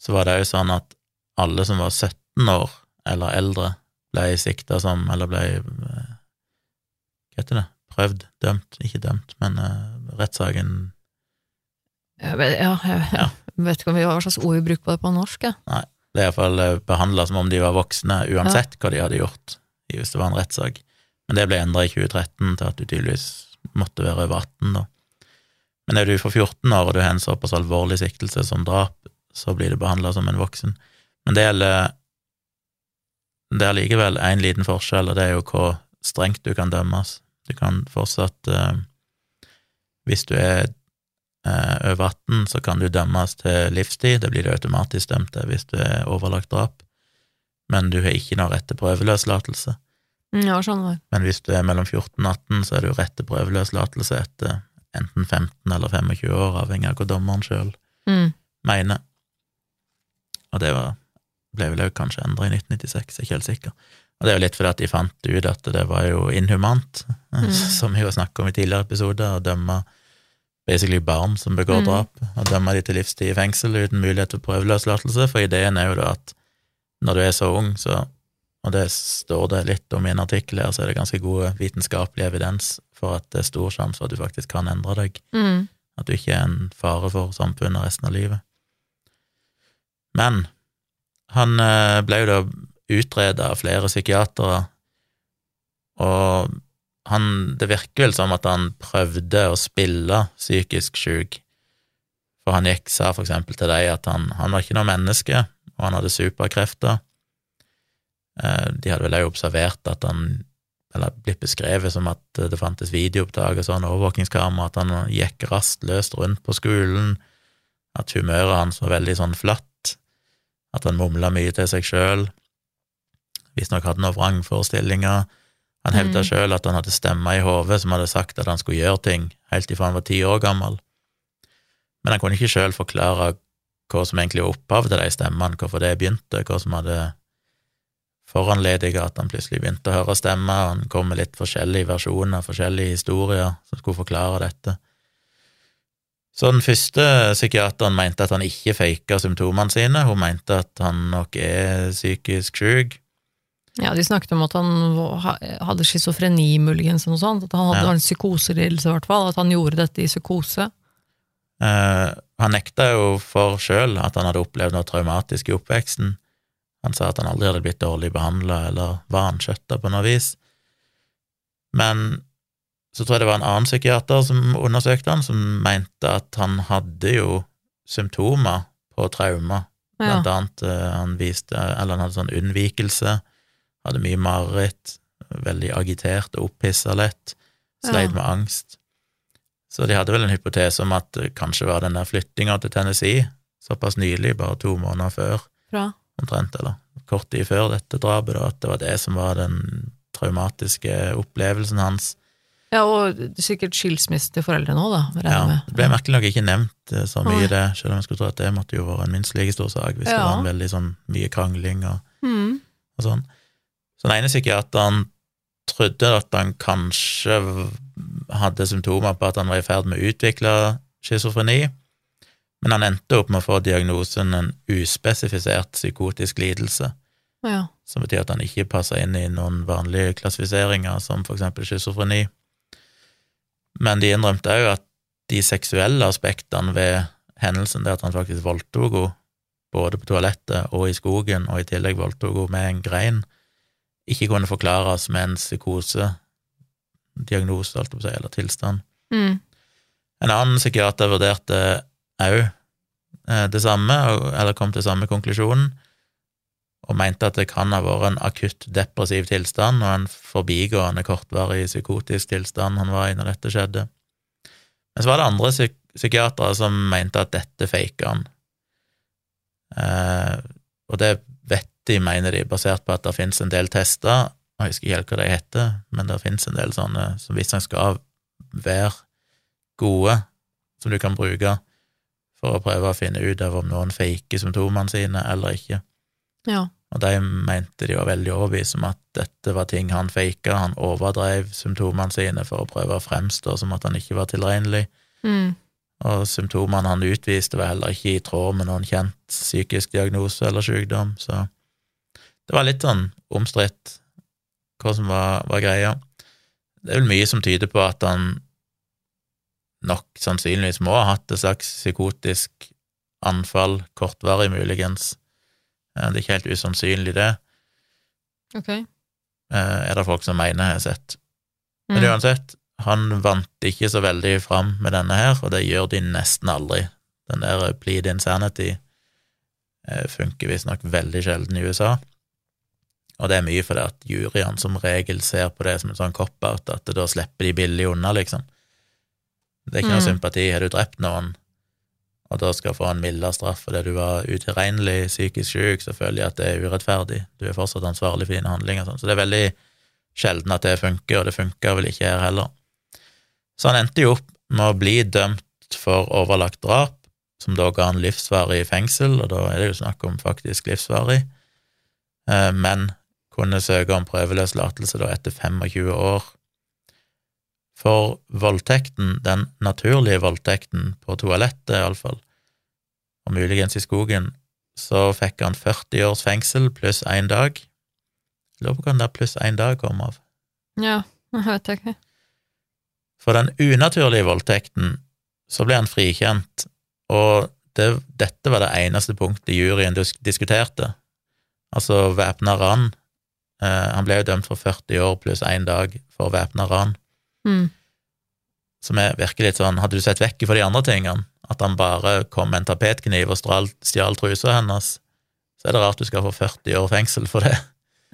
så var det jo sånn at alle som var 17 år eller eldre, ble sikta som, eller ble eh, Hva heter det? Prøvd? Dømt? Ikke dømt, men uh, rettssaken Jeg vet, ja, jeg Ja. vet ikke om vi, hva slags ord vi bruker på det på norsk. Ja. Det er iallfall behandla som om de var voksne, uansett hva de hadde gjort, hvis det var en rettssak. Men det ble endra i 2013 til at du tydeligvis måtte være over 18, da. Men er du for 14 år og du har en såpass alvorlig siktelse som drap, så blir du behandla som en voksen. Men det gjelder Det er likevel én liten forskjell, og det er jo hvor strengt du kan dømmes. Du kan fortsatt eh, Hvis du er eh, over 18, så kan du dømmes til livstid, det blir du automatisk dømt til hvis du er overlagt drap, men du har ikke noe rett til prøveløslatelse. Mm, ja, skjønner. Men hvis du er mellom 14 og 18, så er du rett til prøveløslatelse etter enten 15 eller 25 år, avhengig av hva dommeren sjøl Mm. mener. Og det var, ble vel òg kanskje endra i 1996, jeg er ikke helt sikker. Og det er jo litt fordi at de fant ut at det var jo inhumant, Mm. <laughs> som vi jo snakket om i tidligere episoder, å dømme basically barn som begår Mm. drap, og dømme de til livstid i fengsel uten mulighet til prøveløslatelse, for ideen er jo da at når du er så ung, så og det står det litt om i en artikkel her, så er det ganske god vitenskapelig evidens for at det er stor sjanse for at du faktisk kan endre deg, Mm. at du ikke er en fare for samfunnet resten av livet. Men han eh, ble jo da utreda av flere psykiatere, og han, det virker vel som at han prøvde å spille psykisk syk, for han gikk, sa for eksempel til deg at han, han var ikke noe menneske, og han hadde superkrefter, Eh, De hadde vel òg observert at han Eller blitt beskrevet som at det fantes videoopptak og sånn, overvåkingskamera, at han gikk rastløst rundt på skolen, at humøret hans var veldig sånn flatt, at han mumla mye til seg sjøl, visstnok hadde noen vrangforestillinger. Han hevda Mm. sjøl at han hadde stemmer i hodet som hadde sagt at han skulle gjøre ting, helt ifra han var ti år gammel. Men han kunne ikke sjøl forklare hva som egentlig var opphavet til de stemmene, hvorfor det begynte, hva som hadde foranlediga at han plutselig begynte å høre stemmer. Han kom med litt forskjellige versjoner, forskjellige historier som skulle forklare dette. Så den første psykiateren mente at han ikke faka symptomene sine, hun mente at han nok er psykisk syk. Ja, de snakket om at han hadde schizofreni, muligens, eller noe sånt. At han hadde Ja. en psykoselidelse, i hvert fall. At han gjorde dette i psykose. Eh, han nekta jo for sjøl at han hadde opplevd noe traumatisk i oppveksten. Han sa at han aldri hadde blitt dårlig behandla eller vanskjøtta på noe vis. Men så tror jeg det var en annen psykiater som undersøkte han, som mente at han hadde jo symptomer på traumer. Ja. Blant annet eh, han viste Eller han hadde sånn unnvikelse, hadde mye mareritt, veldig agitert og opphissa lett, sleit Ja. med angst. Så de hadde vel en hypotese om at det kanskje var den der flyttinga til Tennessee såpass nylig, bare to måneder før, Bra. omtrent, eller kort tid før dette drapet, da, at det var det som var den traumatiske opplevelsen hans. Ja, og sikkert skilsmisse til foreldrene òg, da. Ja, det ble merkelig nok ikke nevnt eh, så mye, det, selv om jeg skulle tro at det måtte jo være en minst like stor sak, hvis det var en veldig sånn mye krangling og Mm. og sånn. Så den ene psykiateren trodde at han kanskje hadde symptomer på at han var i ferd med å utvikle schizofreni, men han endte opp med å få diagnosen en uspesifisert psykotisk lidelse, Ja. som betyr at han ikke passer inn i noen vanlige klassifiseringer, som for eksempel schizofreni. Men de innrømte òg at de seksuelle aspektene ved hendelsen, det at han faktisk voldtok henne, både på toalettet og i skogen, og i tillegg voldtok henne med en grein, ikke kunne forklares med en psykose, diagnose, alt på å si, eller tilstand. Mm. En annen psykiater vurderte òg eh, det samme, eller kom til samme konklusjonen, og mente at det kan ha vært en akutt depressiv tilstand og en forbigående kortvarig psykotisk tilstand han var i når dette skjedde. Men så var det andre psyk psykiatere som mente at dette faka han. Eh, og det vet de, mener de, basert på at det finnes en del tester, jeg husker ikke helt hva de heter, men det finnes en del sånne som hvis han skal være gode, som du kan bruke for å prøve å finne ut av om noen faker symptomene sine eller ikke. Ja. Og de mente de var veldig overbevist om at dette var ting han faka, han overdrev symptomene sine for å prøve å fremstå som at han ikke var tilregnelig, Mm. og symptomene han utviste var heller ikke i tråd med noen kjent psykisk diagnose eller sykdom, så det var litt sånn omstridt hva som var, var greia. Det er vel mye som tyder på at han nok sannsynligvis må ha hatt et slags psykotisk anfall, kortvarig muligens. Eh, Det er ikke helt usannsynlig, det. Ok. eh, er det folk som mener jeg har sett. Men Mm. uansett, han vant ikke så veldig fram med denne her, og det gjør de nesten aldri. Den der plead insanity eh, funker visstnok veldig sjelden i USA, og det er mye fordi at juryene som regel ser på det som en sånn cop-out, at da slipper de billig unna, liksom. Det er ikke noe Mm. sympati. Har du drept noen, og da skal få en mildere straff fordi du var utilregnelig psykisk syk, så føler jeg at det er urettferdig. Du er fortsatt ansvarlig for dine handlinger. Sånn. Så det er veldig sjelden at det funker, og det funker vel ikke her heller. Så han endte jo opp med å bli dømt for overlagt drap, som da ga han livsvarig fengsel, og da er det jo snakk om faktisk livsvarig, eh, men kunne søke om prøveløslatelse etter 25 år. For voldtekten, den naturlige voldtekten på toalettet iallfall, og muligens i skogen, så fikk han 40 års fengsel pluss én dag. Jeg lurer på hva den der pluss én dag kom av. Ja, jeg vet ikke. For den unaturlige voldtekten så ble han frikjent, og det, dette var det eneste punktet juryen dis diskuterte. Altså væpna ran. Eh, han ble jo dømt for 40 år pluss én dag for væpna ran, Mm. som er virker litt sånn Hadde du sett vekk fra de andre tingene, at han bare kom med en tapetkniv og stjal trusa hennes, så er det rart du skal få 40 år fengsel for det.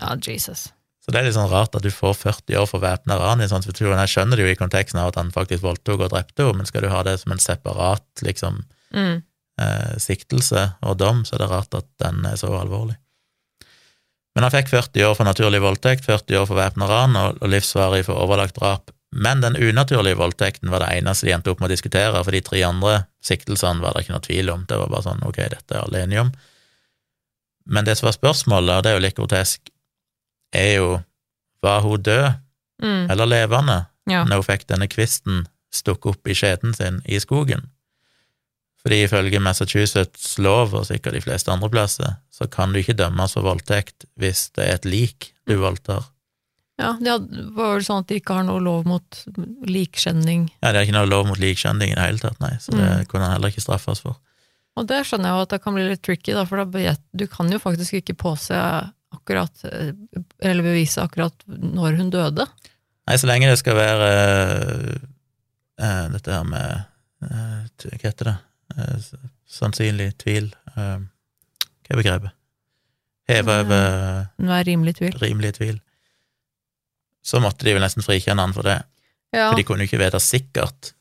Ja, Jesus. Så det er litt sånn rart at du får 40 år for væpna ran i sånn situasjon. Jeg skjønner det jo i konteksten av at han faktisk voldtok og drepte henne, men skal du ha det som en separat liksom Mm. eh, siktelse og dom, så er det rart at den er så alvorlig. Men han fikk 40 år for naturlig voldtekt, 40 år for væpna ran og, og livsvarig for overlagt drap. Men den unaturlige voldtekten var det eneste de endte opp med å diskutere, for de tre andre siktelsene var det ikke noe tvil om. Det var bare sånn, ok, dette er alle enige om. Men det som var spørsmålet, og det er jo litt grotesk, er jo var hun død Mm. eller levende Ja. når hun fikk denne kvisten stukket opp i skjeden sin i skogen. Fordi ifølge Massachusetts lov, og sikkert de fleste andre plasser, så kan du ikke dømmes for voldtekt hvis det er et lik du voldtar. ja, det var vel sånn at de ikke har noe lov mot likskjenning. Ja, det er ikke noe lov mot likskjending i det hele tatt, nei, så det kunne han heller ikke straffes for. Og det skjønner jeg jo at det kan bli litt tricky, da, for da du kan jo faktisk ikke påse akkurat, eh, eller bevise akkurat når hun døde. Nei, så lenge det skal være uh, uh, dette her med uh, Hva heter det? Eh, sannsynlig tvil eh, Hva er begrepet? Heva over Hun er rimelig tvil. rimelig tvil. Så måtte de vel nesten frikjenne han for det, Ja, for de kunne jo ikke vite sikkert.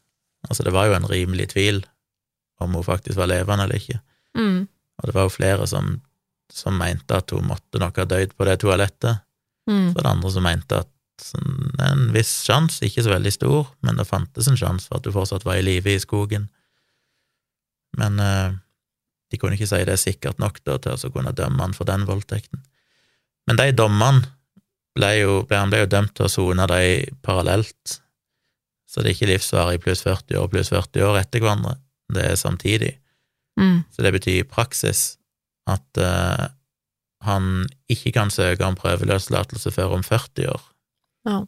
Altså, det var jo en rimelig tvil om hun faktisk var levende eller ikke, mm, og det var jo flere som, som mente at hun måtte nok ha dødd på det toalettet, mm, så var det andre som mente at sånn, en viss sjanse, ikke så veldig stor, men det fantes en sjanse for at hun fortsatt var i live i skogen. Men eh, de kunne ikke si det sikkert nok da, til å kunne dømme han for den voldtekten. Men de dommene ble jo, han ble jo dømt til å sone de parallelt, så det er ikke livsvarig pluss 40 år pluss 40 år etter hverandre, det er samtidig. mm, Så det betyr i praksis at eh, han ikke kan søke om prøveløslatelse før om 40 år. ja.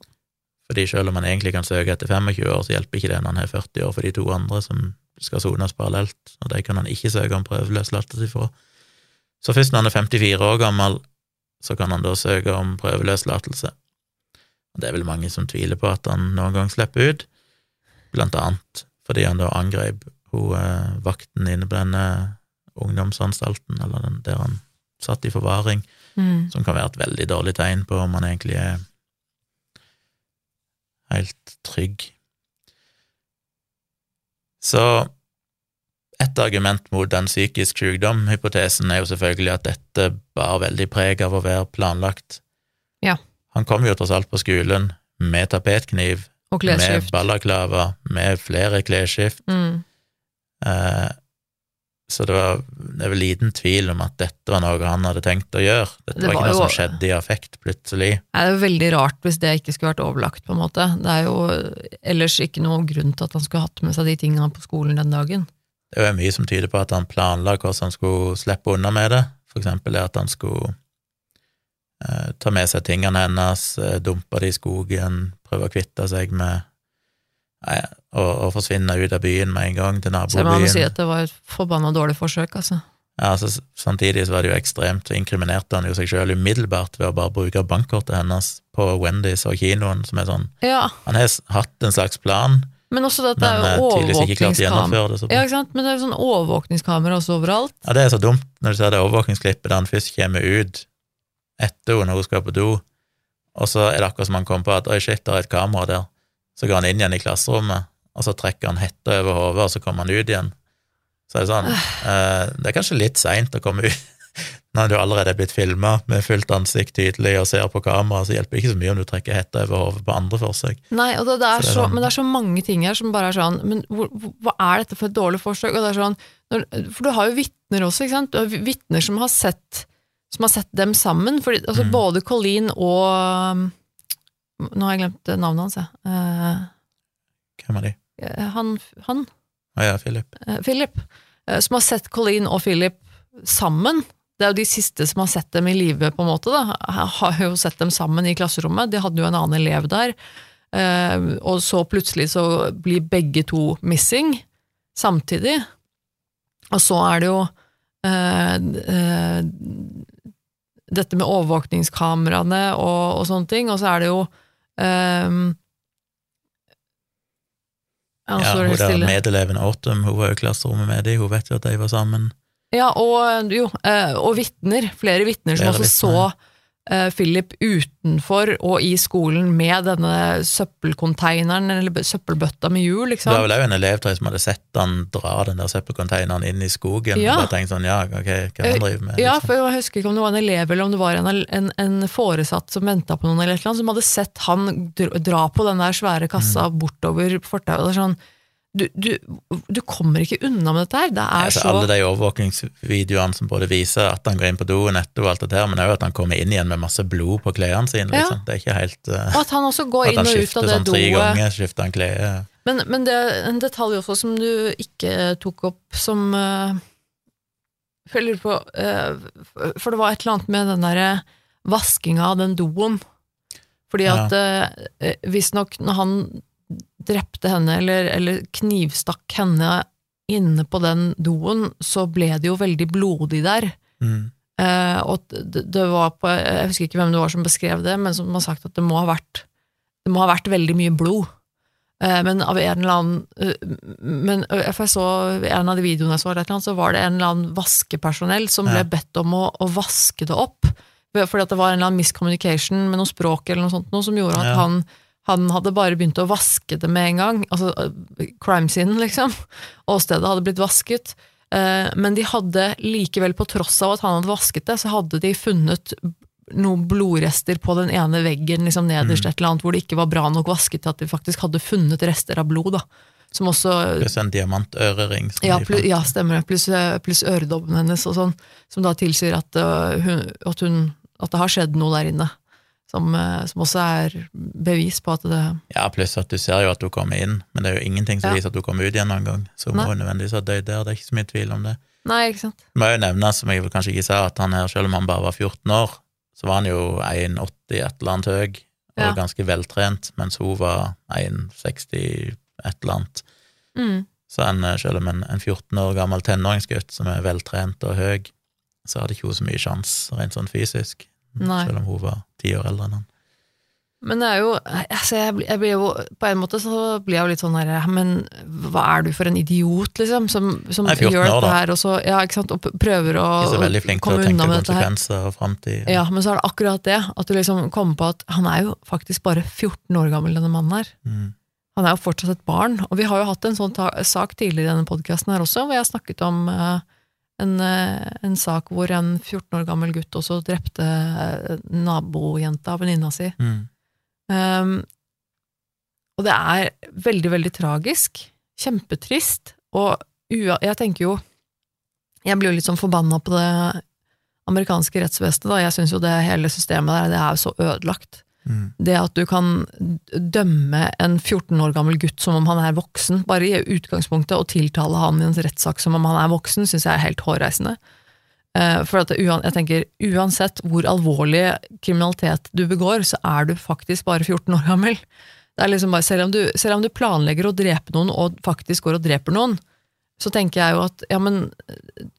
Fordi selv om han egentlig kan søke etter 25 år, så hjelper ikke det når han har 40 år for de to andre som skal sones parallelt, og de kan han ikke søke om prøveløslatelse fra. Så først når han er 54 år gammel, så kan han da søke om prøveløslatelse. Og det er vel mange som tviler på at han noen gang slipper ut, blant annet fordi han da angrep hun eh, vakten inne på denne ungdomsanstalten, eller den der han satt i forvaring, Mm, som kan være et veldig dårlig tegn på om han egentlig er helt trygg. Så et argument mot den psykisk sykdom-hypotesen er jo selvfølgelig at dette bar veldig preg av å være planlagt. Ja. Han kom jo tross alt på skolen med tapetkniv, med balaklava, med flere klesskift, Mm, eh, så det, var, det vel liten tvil om at dette var noe han hadde tenkt å gjøre. Dette Det var ikke var noe jo- som skjedde i affekt plutselig. Det er jo veldig rart hvis det ikke skulle vært overlagt, på en måte. Det er jo ellers ikke noe grunn til at han skulle hatt med seg de tingene på skolen den dagen. Det er jo mye som tyder på at han planla hvordan han skulle slippe unna med det, for eksempel det at han skulle eh, ta med seg tingene hennes, eh, dumpe det i skogen, prøve å kvitte seg med og, og forsvinne ut av byen med en gang, til nabobyen. Så jeg må si at det var et forbanna dårlig forsøk, altså. Ja, altså, samtidig så var det jo ekstremt, så inkriminerte han jo seg sjøl umiddelbart ved å bare bruke bankkortet hennes på Wendy's og kinoen, som er sånn Ja, Han har hatt en slags plan, men også det at det er eh, overvåkningskamera. Ja, ikke sant? Men det er jo sånn overvåkningskamera også overalt. Ja, det er så dumt når du ser det overvåkningsklippet der han først kommer ut etter henne når hun skal på do, og så er det akkurat som han kom på at oi, shit, det er et kamera der. Så går han inn igjen i klasserommet, og så trekker han hetta over hodet, og så kommer han ut igjen. Så er det sånn eh, Det er kanskje litt seint å komme ut <laughs> når du allerede er blitt filma med fullt ansikt tydelig og ser på kamera, så hjelper det ikke så mye om du trekker hetta over hodet på andre forsøk. Nei, det, det Så det så, sånn- men det er så mange ting her som bare er sånn Men hvor, hva er dette for et dårlig forsøk? Sånn, når, for du har jo vitner også, ikke sant? Du har vitner som har sett Som har sett dem sammen. Fordi, altså, Mm. Både Colleen og Nå har jeg glemt navnet hans, jeg. Eh, Hvem er de? eh, han, han Ah, ja, Philip. eh, Philip, eh, som har sett Colleen og Philip sammen. Det er jo de siste som har sett dem i live, på en måte. da. Jeg har jo sett dem sammen i klasserommet. De hadde jo en annen elev der. Eh, og så plutselig så blir begge to missing samtidig. Og så er det jo eh, dette med overvåkningskameraene og, og sånne ting, og så er det jo eh, ja, hun der medeleven Autumn, hun var jo i klasserommet med dem, hun vet jo at de var sammen. Ja, og, jo, eh, og vitner. Flere vitner som Flere også så eh, Philip utenfor og i skolen med denne søppelkonteineren, eller søppelbøtta med hjul, liksom. Det var vel òg en elev jeg, som hadde sett han dra den der søppelkonteineren inn i skogen. Ja. Og bare tenkt sånn, ja, ok, hva han driver med? Ja, liksom? for jeg husker ikke om det var en elev eller om det var en, en, en foresatt som venta på noen, eller et eller annet, som hadde sett han dra på den der svære kassa Mm. bortover fortauet. Sånn, du, du, du kommer ikke unna med dette her. Det er Altså, så alle de overvåkingsvideoene som både viser at han går inn på doen etter og alt det der, men òg at han kommer inn igjen med masse blod på klærne sine. Ja. Liksom. Det er ikke helt uh, Og at han også går inn og ut av det sånn tre ganger, skifter han klær. Men, men det er en detalj også som du ikke tok opp, som uh, jeg lurer på uh, For det var et eller annet med den derre vaskinga av den doen. Fordi Ja. at uh, visstnok når han drepte henne, eller, eller knivstakk henne inne på den doen, så ble det jo veldig blodig der. Mm. Eh, og det, det var på Jeg husker ikke hvem det var som beskrev det, men som har sagt at det må ha vært Det må ha vært veldig mye blod. Eh, men av en eller annen eh, Men eh, for jeg så en av de videoene jeg så, eller et eller annet, så var det en eller annen vaskepersonell som ble bedt om å, å vaske det opp. Fordi at det var en eller annen miscommunication med noe språk eller noe sånt, noe som gjorde at Ja. han han hadde bare begynt å vaske det med en gang, altså eh, crime-scenen, liksom. Åstedet hadde blitt vasket. Eh, Men de hadde likevel, på tross av at han hadde vasket det, så hadde de funnet noen blodrester på den ene veggen liksom nederst et eller annet, hvor det ikke var bra nok vasket til at de faktisk hadde funnet rester av blod. da. Som også Pluss en diamantørering. ja, fant. ja, stemmer det. Pluss, eh, øredobben hennes og sånn, som da tilsier at, uh, hun, at, hun, at det har skjedd noe der inne. Som, eh, som også er bevis på at det Ja, pluss at du ser jo at hun kommer inn, men det er jo ingenting som Ja. viser at hun kommer ut igjen noen gang. Så hun må nødvendigvis ha dødd der, det er ikke så mye tvil om det. Nei, ikke sant. Det må jo nevnes, som jeg vel kanskje ikke sa, at han her, selv om han bare var 14 år, så var han jo 1,80 et eller annet høy, og Ja. ganske veltrent, mens hun var 1,60 et eller annet. Mm. Så en, eh, selv om en, en 14 år gammel tenåringsgutt som er veltrent og høy, så hadde ikke hun så mye sjanse rent sånn fysisk, Nei. selv om hun var ti år eldre enn han. Men det er jo altså jeg, blir- jeg blir jo På en måte så blir jeg jo litt sånn herre Men hva er du for en idiot, liksom? Som, som Nei, 14 gjør dette da. her, og så Ja, ikke sant, og prøver å komme unna med dette her. og. Ja, men så er det akkurat det, at du liksom kommer på at han er jo faktisk bare 14 år gammel, denne mannen her. Mm. Han er jo fortsatt et barn, og vi har jo hatt en sånn sak tidligere i denne podkasten her også, hvor jeg har snakket om eh, en, eh, en sak hvor en 14 år gammel gutt også drepte uh, nabojenta venninna si. Mm. Um, og det er veldig, veldig tragisk. Kjempetrist. Og jeg tenker jo Jeg blir jo litt sånn forbanna på det amerikanske rettsvesenet, da. Jeg syns jo det hele systemet der, det er jo så ødelagt. Mm. Det at du kan dømme en 14 år gammel gutt som om han er voksen, bare i utgangspunktet, og tiltale han i en rettssak som om han er voksen, syns jeg er helt hårreisende. Eh, For at jeg tenker, uansett hvor alvorlig kriminalitet du begår, så er du faktisk bare 14 år gammel. Det er liksom bare, selv, om du, selv om du planlegger å drepe noen, og faktisk går og dreper noen, så tenker jeg jo at ja, men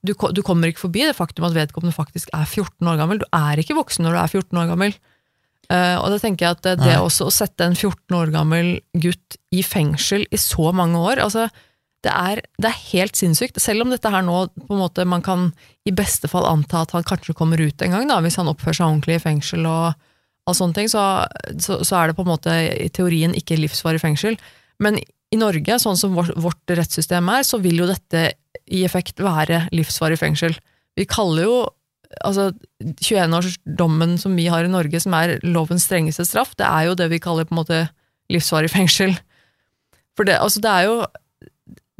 du, du kommer ikke forbi det faktum at vedkommende faktisk er 14 år gammel. Du er ikke voksen når du er 14 år gammel. Eh, og da tenker jeg at det, det også å sette en 14 år gammel gutt i fengsel i så mange år, altså det er, det er helt sinnssykt. Selv om dette her nå på en måte man kan i beste fall anta at han kanskje kommer ut en gang, da, hvis han oppfører seg ordentlig i fengsel og all sånne ting, så, så, så er det på en måte i teorien ikke livsvarig fengsel. Men i Norge, sånn som vårt, vårt rettssystem er, så vil jo dette i effekt være livsvarig fengsel. Vi kaller jo altså 21-årsdommen som vi har i Norge, som er lovens strengeste straff, det er jo det vi kaller på en måte livsvarig fengsel. For det, altså det er jo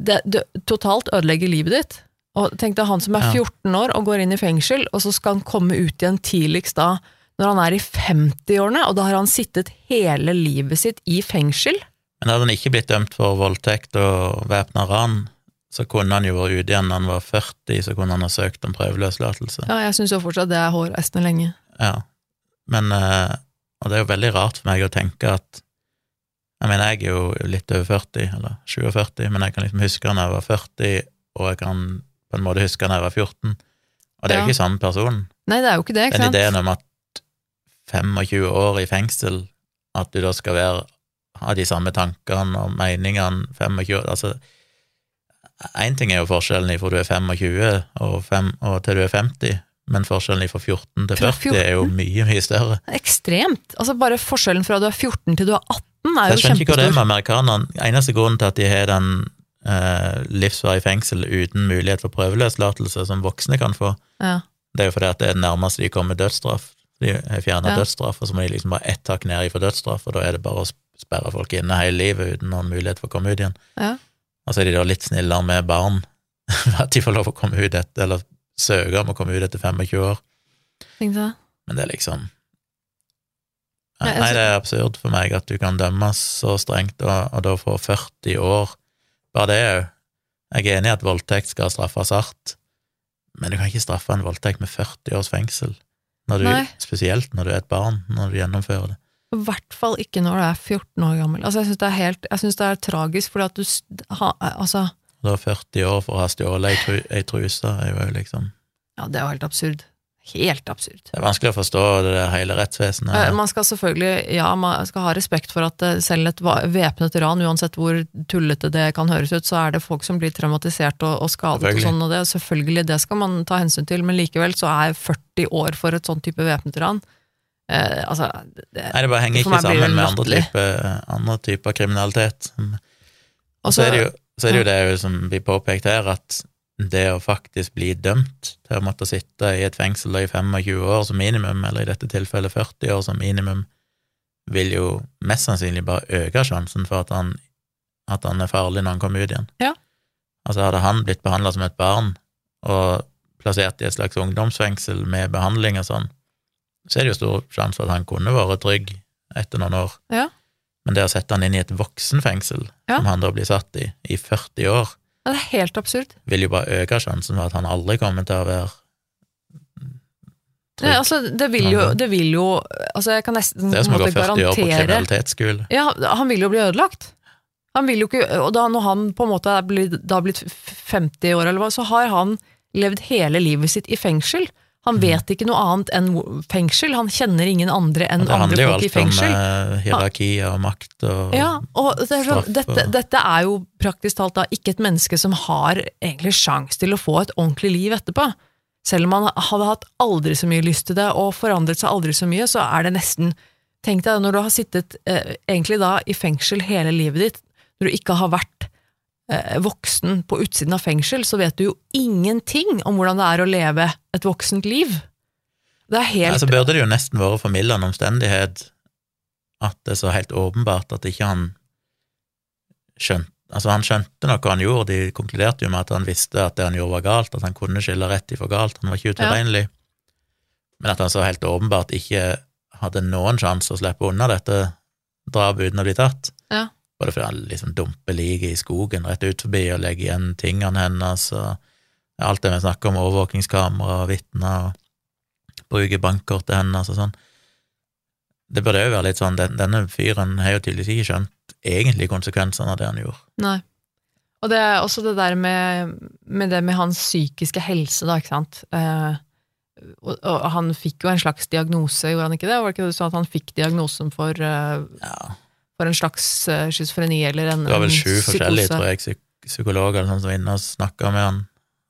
det, det totalt ødelegger livet ditt. Og tenk deg han som er 14 år og går inn i fengsel, og så skal han komme ut igjen tidligst da når han er i 50-årene, og da har han sittet hele livet sitt i fengsel. Men hadde han ikke blitt dømt for voldtekt og væpna ran, så kunne han jo vært ute igjen når han var 40, så kunne han ha søkt om prøveløslatelse. Ja, jeg syns jo fortsatt det er hårreisende lenge. Ja. Men eh, Og det er jo veldig rart for meg å tenke at Jeg mener, jeg er jo litt over 40, eller 47, men jeg kan liksom huske når jeg var 40, og jeg kan på en måte huske når jeg var 14. Og det er jo Ja. ikke samme person. Nei, det er jo ikke det, ikke Den sant? ideen om at 25 år i fengsel, at du da skal være, ha de samme tankene og meningene 25 år Altså, én ting er jo forskjellen fra du er 25 og, 5, og til du er 50, men forskjellen fra 14 til Fra 40 er jo mye, mye større. Ekstremt. Altså Bare forskjellen fra du er 14 til du er 18 er Jeg jo skjønner ikke hva det er med amerikanerne. Eneste grunnen til at de har den eh, livsvarig fengsel uten mulighet for prøveløslatelse som voksne kan få, Ja. det er jo fordi at det er det nærmeste de kommer dødsstraff. De har fjerna Ja. dødsstraff, og så må de liksom bare ett hakk ned ifra dødsstraff, og da er det bare å sperre folk inne hele livet uten noen mulighet for å komme ut igjen. Ja. Og så er de da litt snillere med barn, <laughs> at de får lov å komme ut etter, eller søke om å komme ut etter 25 år. Men det er liksom Nei, Nei, altså- det er absurd for meg at du kan dømmes så strengt, og, og da få 40 år. Bare det òg. Jeg er enig i at voldtekt skal straffes hardt, men du kan ikke straffe en voldtekt med 40 års fengsel. Når du, spesielt når du er et barn, når du gjennomfører det. I hvert fall ikke når du er 14 år gammel. Altså, jeg syns det er helt Jeg synes det er tragisk, fordi at du har... ha, Altså, Da 40 år for å ha stjålet ei, ei truse er jo liksom ja, det er jo helt absurd. Helt absurd. Det er vanskelig å forstå det hele rettsvesenet. Man skal selvfølgelig, ja, man skal ha respekt for at eh, selv et væpnet ran, uansett hvor tullete det kan høres ut, så er det folk som blir traumatisert og, og skadet og sånn, og det, selvfølgelig, det skal man ta hensyn til, men likevel så er 40 år for et sånn type væpnet ran eh, Altså, det, Nei, det bare henger ikke sammen med andre typer, andre typer kriminalitet. Og så er det jo, så er det, jo det som blir påpekt her, at det å faktisk bli dømt til å måtte sitte i et fengsel i 25 år som minimum, eller i dette tilfellet 40 år som minimum, vil jo mest sannsynlig bare øke sjansen for at han, at han er farlig når han kommer ut igjen. Ja. Altså hadde han blitt behandla som et barn og plassert i et slags ungdomsfengsel med behandling og sånn, så er det jo stor sjanse for at han kunne vært trygg etter noen år. Ja. Men det å sette han inn i et voksenfengsel, Ja. som han da blir satt i, i 40 år, det er helt absurd. vil jo bare øke sjansen for at han aldri kommer til å være Nei, altså, det vil jo, det vil jo altså, Jeg kan nesten Det er som å gå måte 40 år på garantere kriminalitetsskole. Ja, han vil jo bli ødelagt. Han vil jo ikke, og da når han på en måte er blitt, da har blitt 50 år, eller hva, så har han levd hele livet sitt i fengsel. Han vet ikke noe annet enn fengsel, han kjenner ingen andre enn andre i fengsel. det handler jo folk alt om hierarki eh, og makt og Ja, og det er sånn, straff dette, og- dette er jo praktisk talt da ikke et menneske som har egentlig sjans til å få et ordentlig liv etterpå. Selv om han hadde hatt aldri så mye lyst til det, og forandret seg aldri så mye, så er det nesten Tenk deg når du har sittet eh, egentlig da i fengsel hele livet ditt, når du ikke har vært voksen på utsiden av fengsel, så vet du jo ingenting om hvordan det er å leve et voksent liv. Det er helt Nei, så burde det jo nesten vært formildende omstendighet at det er så helt åpenbart at ikke han skjønte Altså, han skjønte noe han gjorde, de konkluderte jo med at han visste at det han gjorde var galt, at han kunne skille rett ifra galt, han var ikke utilregnelig, men at han så helt åpenbart ikke hadde noen sjanse å slippe unna dette drapet uten å bli tatt. Ja. Både fordi han liksom dumper liket i skogen rett ut forbi og legger igjen tingene hennes, og alt det vi snakker om, overvåkingskamera og vitner, og bruker bankkortet hennes og sånn. Det burde jo være litt sånn, den, denne fyren har jo tydeligvis ikke skjønt egentlig konsekvensene av det han gjorde. Nei. Og det er også det der med, med det med hans psykiske helse, da, ikke sant. Eh, og, og han fikk jo en slags diagnose, gjorde han ikke det? Var det ikke det du sa at han fikk diagnosen for, eh, Ja, for en slags uh, schizofreni eller en det var vel sju forskjellige, tror jeg, psykologer eller sånn som var inne og snakka med han,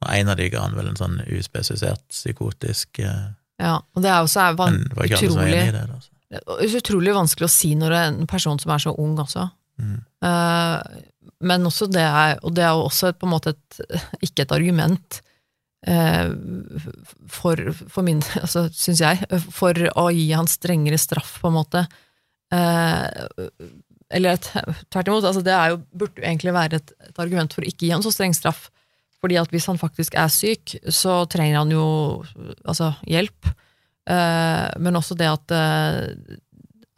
og en av de ga han vel en sånn uspesifisert psykotisk eh, Ja, og det er også er van utrolig, det. Altså. utrolig vanskelig å si når det er en person som er så ung også. Mm. Uh, men også det er, og det er også på en måte et, <laughs> ikke et argument uh, for, for min, <laughs> altså, syns jeg, for å gi han strengere straff, på en måte. Eh, eller tvert imot, altså det jo, burde jo egentlig være et, et argument for å ikke gi han så streng straff. Fordi at hvis han faktisk er syk, så trenger han jo altså, hjelp. Eh, men også det at, eh,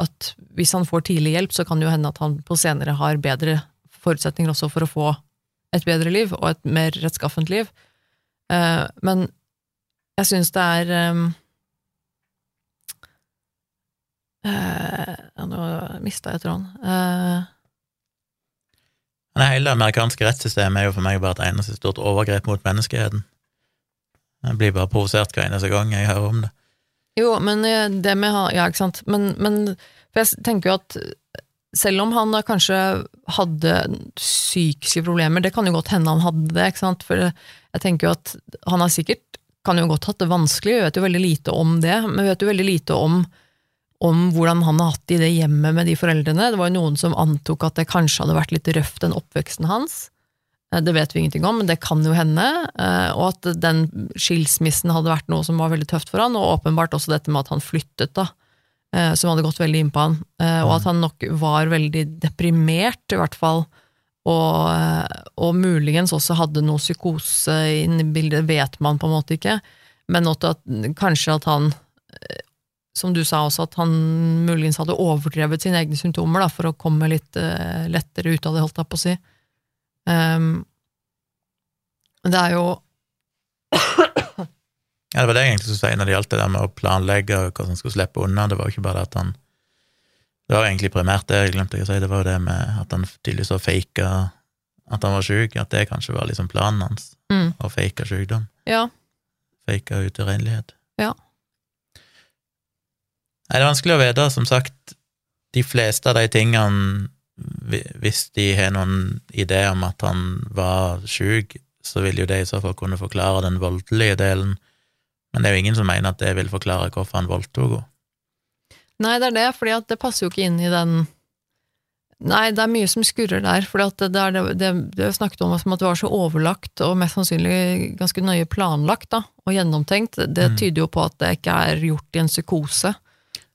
at hvis han får tidlig hjelp, så kan det jo hende at han på senere har bedre forutsetninger også for å få et bedre liv, og et mer rettskaffent liv. Men jeg syns det er eh, Nå mista jeg tråden. Uh, hele det amerikanske rettssystemet er jo for meg bare et eneste stort overgrep mot menneskeheten. Jeg blir bare provosert hver eneste gang jeg hører om det. Jo, men eh, det med Ja, ikke sant. Men, men for jeg tenker jo at selv om han da kanskje hadde psykiske problemer, det kan jo godt hende han hadde det, ikke sant. For jeg tenker jo at han har sikkert kan jo godt hatt det vanskelig, vi vet jo veldig lite om det, men vi vet jo veldig lite om, om hvordan han har hatt det i det hjemmet med de foreldrene. Det var jo noen som antok at det kanskje hadde vært litt røft, den oppveksten hans. Eh, Det vet vi ingenting om, men det kan jo hende. eh, Og at den skilsmissen hadde vært noe som var veldig tøft for han, og åpenbart også dette med at han flyttet, da. eh, Som hadde gått veldig inn på han. Og at han nok var veldig deprimert, i hvert fall. Og, og muligens også hadde noe psykose inne i bildet, vet man på en måte ikke. Men at, kanskje at han, som du sa også, at han muligens hadde overdrevet sine egne symptomer da, for å komme litt uh, lettere ut av det, holdt jeg på å si. Um, det er jo Ja, det var det jeg egentlig skulle si når det gjaldt det der med å planlegge og hvordan han skulle slippe unna. Det var jo ikke bare det at han Det var egentlig primært det jeg glemte å si, det var jo det med at han tydeligvis har faka at han var sjuk, at det kanskje var liksom planen hans, mm, å fake sykdom. Ja. Fake utilregnelighet. Ja. Nei, det er vanskelig å vite, som sagt. De fleste av de tingene, hvis de har noen idé om at han var sjuk, så vil jo det i så fall kunne forklare den voldelige delen. Men det er jo ingen som mener at det vil forklare hvorfor han voldtok henne. Nei, det er det, fordi at det passer jo ikke inn i den Nei, det er mye som skurrer der, for det, det, det, det snakket om som at det var så overlagt, og mest sannsynlig ganske nøye planlagt da, og gjennomtenkt. Det Mm. tyder jo på at det ikke er gjort i en psykose.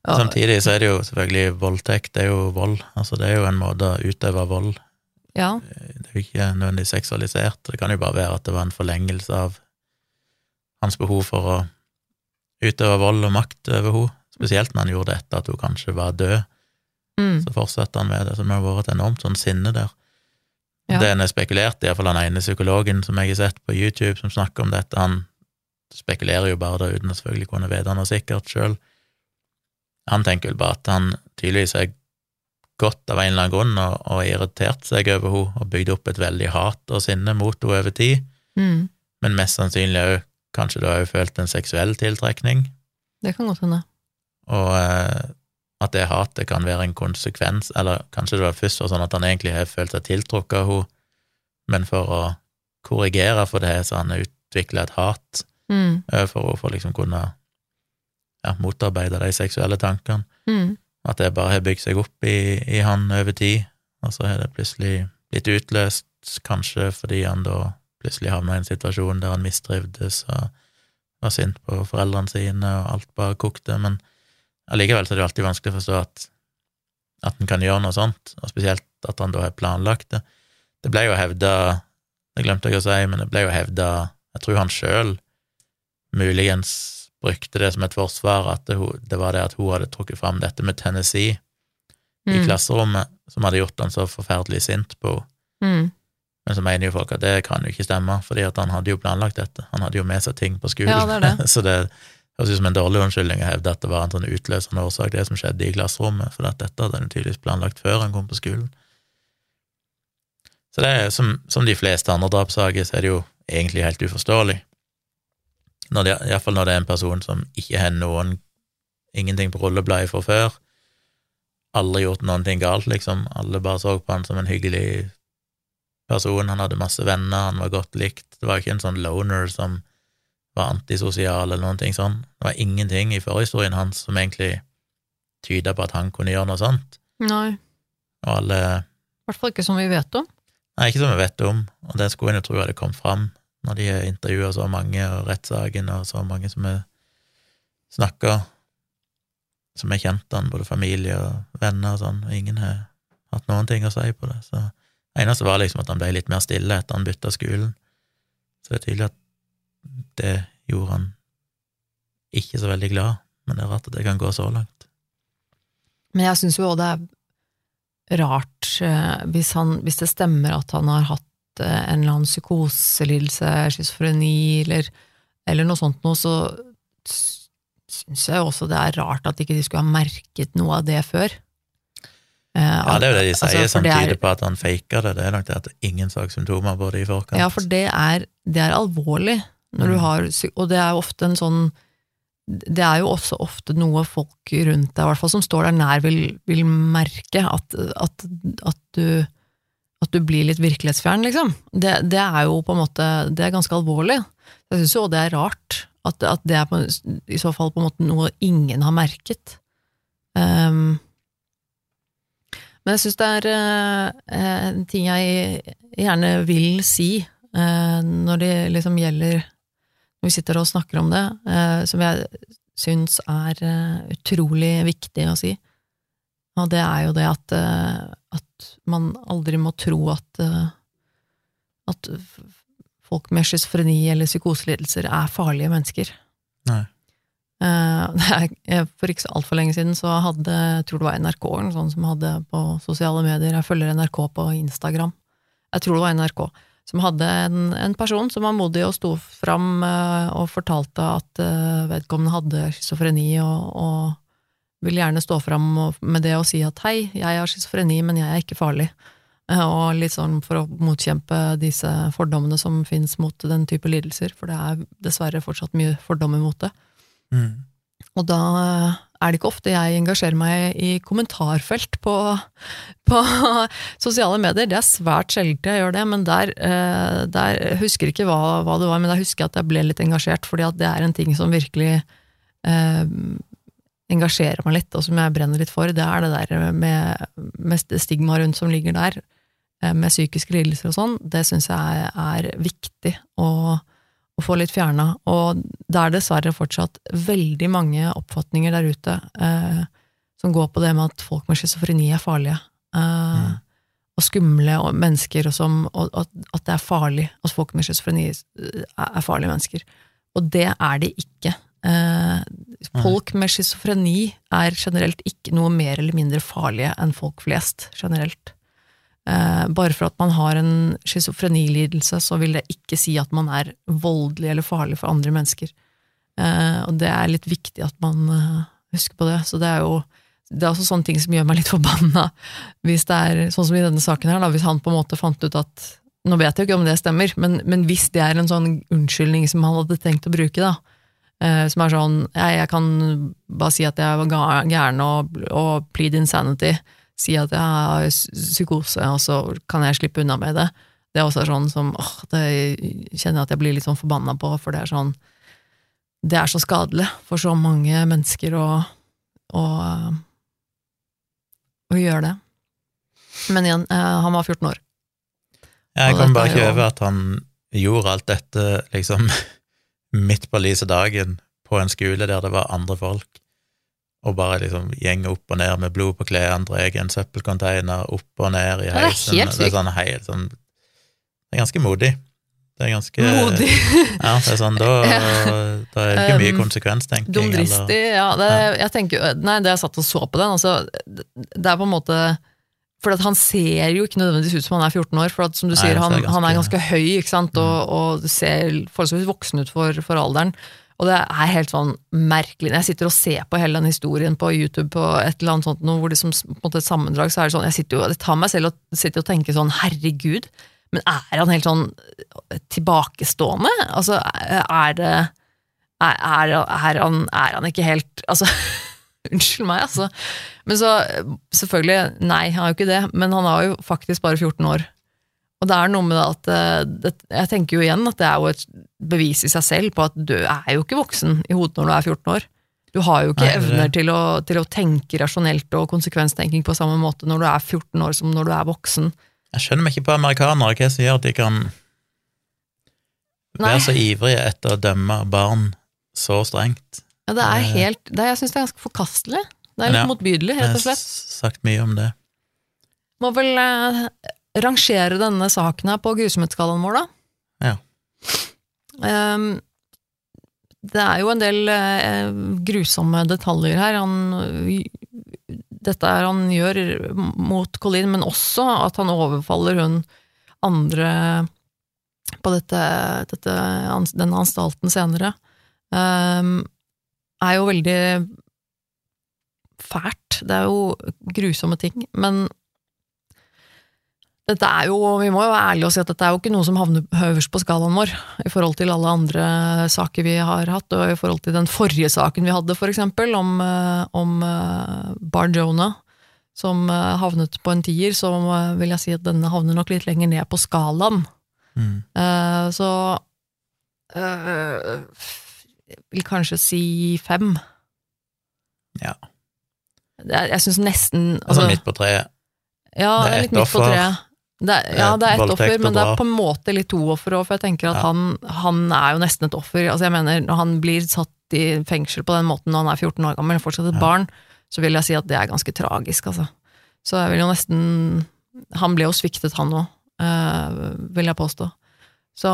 Ja, Samtidig så er det jo selvfølgelig voldtekt, det er jo vold. Altså det er jo en måte å utøve vold ja, Det er jo ikke nødvendigvis seksualisert. Det kan jo bare være at det var en forlengelse av hans behov for å utøve vold og makt over henne. Spesielt når han gjorde det etter at hun kanskje var død. mm, Så fortsetter han med det, så det har vært et enormt sånn sinne der. Ja. Det en har spekulert, iallfall han ene psykologen som jeg har sett på YouTube som snakker om dette, han spekulerer jo bare da uten å selvfølgelig kunne vite noe sikkert sjøl. Han tenker vel bare at han tydeligvis er gått av en eller annen grunn og, og irritert seg over henne og bygd opp et veldig hat og sinne mot henne over tid, mm, men mest sannsynlig òg kanskje da òg følt en seksuell tiltrekning, det kan godt hende. og eh, at det hatet kan være en konsekvens, eller kanskje det var først var sånn at han egentlig har følt seg tiltrukket av henne, men for å korrigere for det, så han har utvikla et hat Mm, overfor henne for å liksom kunne ja, motarbeide de seksuelle tankene. mm, At det bare har bygd seg opp i, i han over tid, og så har det plutselig blitt utløst, kanskje fordi han da plutselig havna i en situasjon der han mistrivdes og var sint på foreldrene sine, og alt bare kokte, men allikevel så er det alltid vanskelig å forstå at at en kan gjøre noe sånt, og spesielt at han da har planlagt det. Det ble jo hevda, det glemte jeg å si, men det ble jo hevda, jeg tror han sjøl muligens brukte det som et forsvar, at det, det var det at hun hadde trukket fram dette med Tennessee i mm, klasserommet, som hadde gjort han så forferdelig sint på henne. mm. Men så mener jo folk at det kan jo ikke stemme, fordi at han hadde jo planlagt dette. Han hadde jo med seg ting på skolen. Ja, det det. <laughs> så det høres ut som en dårlig unnskyldning å hevde at det var en sånn utløsende årsak, det som skjedde i klasserommet, for at dette hadde han tydeligvis planlagt før han kom på skolen. Så det er som, som de fleste andre drapssaker, så er det jo egentlig helt uforståelig. Når det, Iallfall når det er en person som ikke har noen ingenting på rullebladet fra før, aldri gjort noen ting galt, liksom. Alle bare så på han som en hyggelig person, han hadde masse venner, han var godt likt. Det var ikke en sånn loner som var antisosial eller noen ting sånn. Det var ingenting i forhistorien hans som egentlig tyda på at han kunne gjøre noe sånt. Nei, Og alle i hvert fall ikke som vi vet om. Nei, ikke som vi vet om, og det skulle en jo tro hadde kommet fram når de har intervjua så mange, og rettssaken, og så mange som har snakka, som har kjent han, både familie og venner og sånn, og ingen har hatt noen ting å si på det. Så det eneste var liksom at han ble litt mer stille etter han bytta skolen. Så det er tydelig at det gjorde han ikke så veldig glad, men det er rart at det kan gå så langt. Men jeg syns jo òg det er rart eh, hvis, han, hvis det stemmer at han har hatt eh, en eller annen psykoselidelse, schizofreni eller, eller noe sånt noe, så syns jeg også det er rart at ikke de skulle ha merket noe av det før. Eh, Ja, det er jo det de altså, sier altså, som er- tyder på at han faker det, det er nok det at ingen så symptomer på det i forkant. Ja, for det er, det er alvorlig, når du Mm. har, og det er jo ofte en sånn det er jo også ofte noe folk rundt deg, i hvert fall som står der nær, vil, vil merke at, at, at, du, at du blir litt virkelighetsfjern, liksom. Det, det er jo på en måte Det er ganske alvorlig. Jeg syns jo det er rart At, at det er på, i så fall på en måte noe ingen har merket. Um, men jeg syns det er uh, en ting jeg gjerne vil si uh, når det liksom gjelder Når vi sitter og snakker om det, uh, som jeg syns er utrolig viktig å si. Og det er jo det at, at man aldri må tro at at folk med schizofreni eller psykoselidelser er farlige mennesker. Nei. <laughs> Uh, for ikke så altfor lenge siden så hadde, jeg tror det var NRK sånn som hadde på sosiale medier, jeg følger NRK på Instagram, jeg tror det var NRK, som hadde en, en person som var modig og sto fram og fortalte at vedkommende hadde schizofreni, og, og ville gjerne stå fram med det og si at hei, jeg har schizofreni, men jeg er ikke farlig. Og litt sånn for å motkjempe disse fordommene som finnes mot den type lidelser, for det er dessverre fortsatt mye fordommer mot det. Mm. Og da er det ikke ofte jeg engasjerer meg i kommentarfelt på, på <laughs> sosiale medier. Det er svært sjelden jeg gjør det, men der, eh, der husker ikke hva, hva, det var, men der husker jeg at jeg ble litt engasjert, fordi at det er en ting som virkelig eh, engasjerer meg litt, og som jeg brenner litt for. Det er det der med, med stigma rundt som ligger der. Eh, med psykiske lidelser og sånn, det syns jeg er, viktig å, å, få litt fjerna. Og det er dessverre fortsatt veldig mange oppfatninger der ute eh, som går på det med at folk med schizofreni er farlige. Eh, mm. Og skumle og mennesker, og, som, og, at det er farlig at folk med schizofreni er, er farlige mennesker. Og det er de ikke. Eh, folk med schizofreni er generelt ikke noe mer eller mindre farlige enn folk flest, generelt. Eh, bare for at man har en schizofrenilidelse, så vil det ikke si at man er voldelig eller farlig for andre mennesker. Eh, og det er litt viktig at man eh, husker på det. Så det er jo det er også sånne ting som gjør meg litt forbanna, hvis det er sånn som i denne saken her, da, hvis han på en måte fant ut at Nå vet jeg jo ikke om det stemmer, men, men hvis det er en sånn unnskyldning som han hadde tenkt å bruke, da, som er sånn jeg, jeg kan bare si at jeg var gæren og, og plead insanity, si at jeg har psykose, og så kan jeg slippe unna med det. Det er også sånn som åh, det kjenner jeg at jeg blir litt sånn forbanna på, for det er sånn Det er så skadelig for så mange mennesker å, å, å gjøre det. Men igjen, eh, han var 14 år. Jeg kan bare ikke øve at han gjorde alt dette liksom midt på lyse dagen på en skole der det var andre folk og bare liksom gjenge opp og ned med blod på klærne, drar en søppelcontainer opp og ned i heisen. Det er helt sykt. Det er sånn helt sånn Det er ganske modig. Det er ganske Modig. <laughs> ja, det er sånn, da, da er det ikke mye um, konsekvenstenking. Dumdristig, ja. Det, jeg tenker, nei, det jeg satt og så på den, altså, det er på en måte for han ser jo ikke nødvendigvis ut som han er 14 år, for at, som du sier, han, han, er ganske høy ikke sant? Og, mm. og ser forholdsvis voksen ut for, for alderen. Og det er helt sånn merkelig. Når jeg sitter og ser på hele den historien på YouTube, på et eller annet sånt, hvor det som på en måte et sammendrag, så er det sånn Jeg sitter jo, det tar meg selv og sitter og tenker sånn Herregud, men er han helt sånn tilbakestående? Altså, er det er, er, er, han, er han ikke helt Altså, <laughs> <laughs> unnskyld meg, altså. Men så, selvfølgelig, nei, han er jo ikke det, men han er jo faktisk bare 14 år. Og det er noe med at eh, det, Jeg tenker jo igjen at det er jo et bevis i seg selv på at du er jo ikke voksen i hodet når du er 14 år. Du har jo ikke Nei, evner til å, til å, tenke rasjonelt og konsekvenstenking på samme måte når du er 14 år som når du er voksen. Jeg skjønner meg ikke på amerikanere, hva som gjør at de kan være Nei. så ivrige etter å dømme barn så strengt. Ja, det er helt det, Jeg syns det er ganske forkastelig. Det er litt ja, motbydelig, rett og slett. Jeg har sagt mye om det. Må vel eh, rangere denne saken her på grusomhetsskalaen vår, da. Ja. Um, det er jo en del eh, grusomme detaljer her. Han, dette er han gjør mot Colin, men også at han overfaller hun andre på dette, dette, denne anstalten senere, um, er jo veldig fælt. Det er jo grusomme ting. Men dette er jo, Vi må jo være ærlige og si at dette er jo ikke noe som havner øverst på skalaen vår, i forhold til alle andre saker vi har hatt, og i forhold til den forrige saken vi hadde, for eksempel, om, eh, om eh, Bar Jonah, som eh, havnet på en tier, så vil jeg si at denne havner nok litt lenger ned på skalaen. Mm. Så vil kanskje si fem. Ja. Jeg, jeg syns nesten Altså midt på treet. Ja, det er litt ett midt på offer. treet. Det er, ja, det er ett offer, men det er på en måte litt to offer òg, for jeg tenker at Ja. han, han er jo nesten et offer. Altså jeg mener, Når han blir satt i fengsel på den måten når han er 14 år gammel, fortsatt et Ja. barn, så vil jeg si at det er ganske tragisk, altså. Så jeg vil jo nesten Han ble jo sviktet, han òg, vil jeg påstå. Så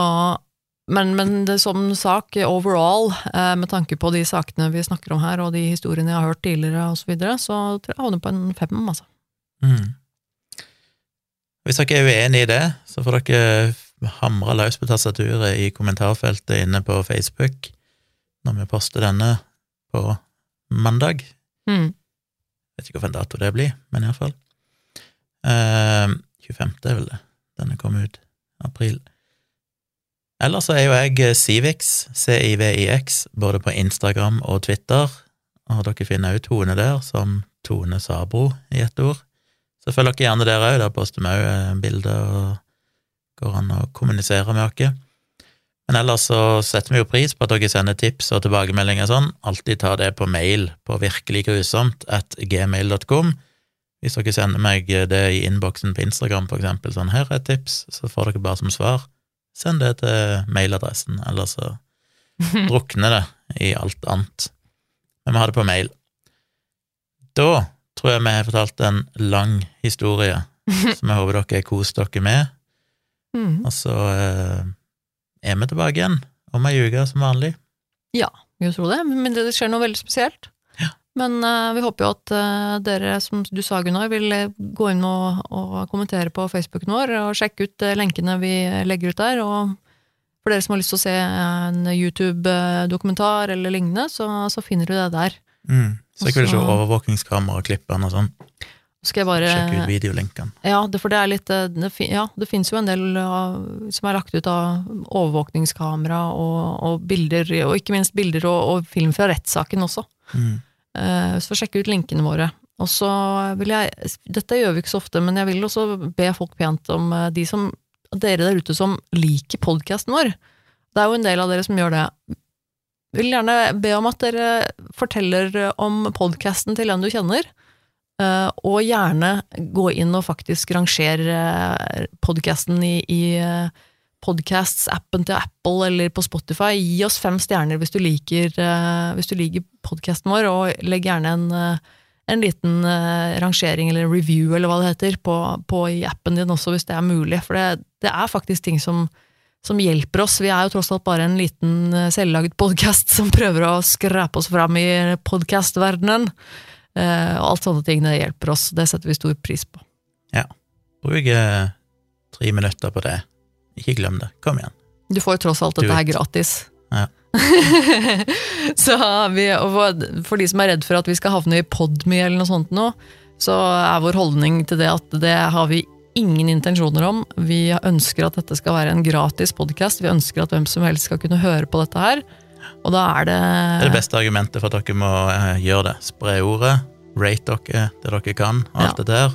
men, men det, som sak overall, eh, med tanke på de sakene vi snakker om her, og de historiene jeg har hørt tidligere, og så videre, så tror jeg jeg havner på en fem, altså. Mm. Hvis dere er uenig i det, så får dere hamre løs på tastaturet i kommentarfeltet inne på Facebook når vi poster denne på mandag. Mm. Vet ikke hvilken dato det blir, men iallfall. Uh, 25. er vel det. Denne kom ut. April. Ellers så er jo jeg eh, Civix, C-I-V-I-X, både på Instagram og Twitter, og dere finner òg Tone der, som Tone Sabro i ett ord. Så følg dere gjerne der òg, der poster vi òg bilder og går an å kommunisere med dere. Men ellers så setter vi jo pris på at dere sender tips og tilbakemeldinger og sånn. Alltid ta det på mail på virkeliggrusomt at gmail.com. Hvis dere sender meg det i innboksen på Instagram, for eksempel, sånn her er et tips, så får dere bare som svar. Send det til mailadressen, eller så <laughs> drukner det i alt annet. Men vi har det på mail. Da tror jeg vi har fortalt en lang historie <laughs> som jeg håper dere har kost dere med. Mm. Og så eh, er vi tilbake igjen om ei uke som vanlig. Ja, vi tror det, men det skjer noe veldig spesielt. Men uh, vi håper jo at uh, dere, som du sa Gunnar, vil eh, gå inn og, og kommentere på Facebooken vår, og sjekke ut uh, lenkene vi legger ut der. Og for dere som har lyst til å se en YouTube-dokumentar eller lignende, så, så finner du det der. Mm. Så jeg vil se overvåkingskamera-klippene og sånn. Så skal jeg bare Sjekke ut videolinkene. Ja, det, for det er litt Det, ja, det fins jo en del av, som er lagt ut av overvåkningskamera og, og bilder, og ikke minst bilder og, og film fra rettssaken også. Mm. Eh, Så sjekk ut linkene våre. Og så vil jeg Dette gjør vi ikke så ofte, men jeg vil også be folk pent om eh, de som Dere der ute som liker podkasten vår. Det er jo en del av dere som gjør det. Vil gjerne be om at dere forteller om podkasten til en du kjenner. eh, Og gjerne gå inn og faktisk rangere podkasten i, i podcasts-appen til Apple eller på Spotify. Gi oss fem stjerner hvis du liker, eh, hvis liker podkasten vår, og legg gjerne en, eh, en liten eh, rangering eller review eller hva det heter på, på i appen din også, hvis det er mulig. For det, det er faktisk ting som, som hjelper oss. Vi er jo tross alt bare en liten selvlaget podkast som prøver å skrape oss fram i podkastverdenen. Eh, og alt sånne ting det hjelper oss. Det setter vi stor pris på. Bruk eh, tre minutter på det. Ikke glem det. Kom igjen. Du får jo tross alt dette her gratis. Ja. <laughs> så vi, for de som er redd for at vi skal havne i Podme eller noe sånt nå, så er vår holdning til det at det har vi ingen intensjoner om. Vi ønsker at dette skal være en gratis podkast. Vi ønsker at hvem som helst skal kunne høre på dette her. Og da er det Det er det beste argumentet for at dere må eh, gjøre det. Spre ordet, rate dere det dere kan, og alt Ja. det der.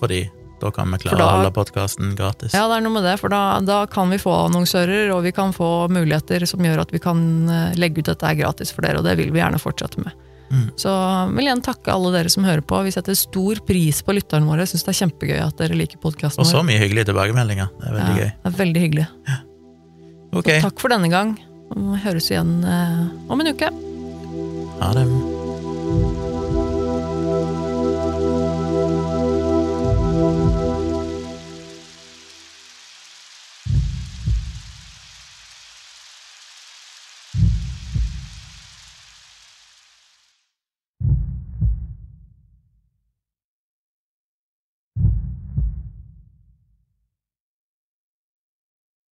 Fordi da kan vi klare da- å holde podkasten gratis. Ja, det er noe med det, for da, da kan vi få annonsører, og vi kan få muligheter som gjør at vi kan eh, legge ut dette er gratis for dere, og det vil vi gjerne fortsette med. Mm. Så vil igjen takke alle dere som hører på. Vi setter stor pris på lytterne våre. Syns det er kjempegøy at dere liker podkasten Og så mye hyggelige tilbakemeldinger. Det er veldig Ja, det er veldig hyggelig. Ja. Okay. Så takk for denne gang. Vi høres igjen eh, om en uke. ha det.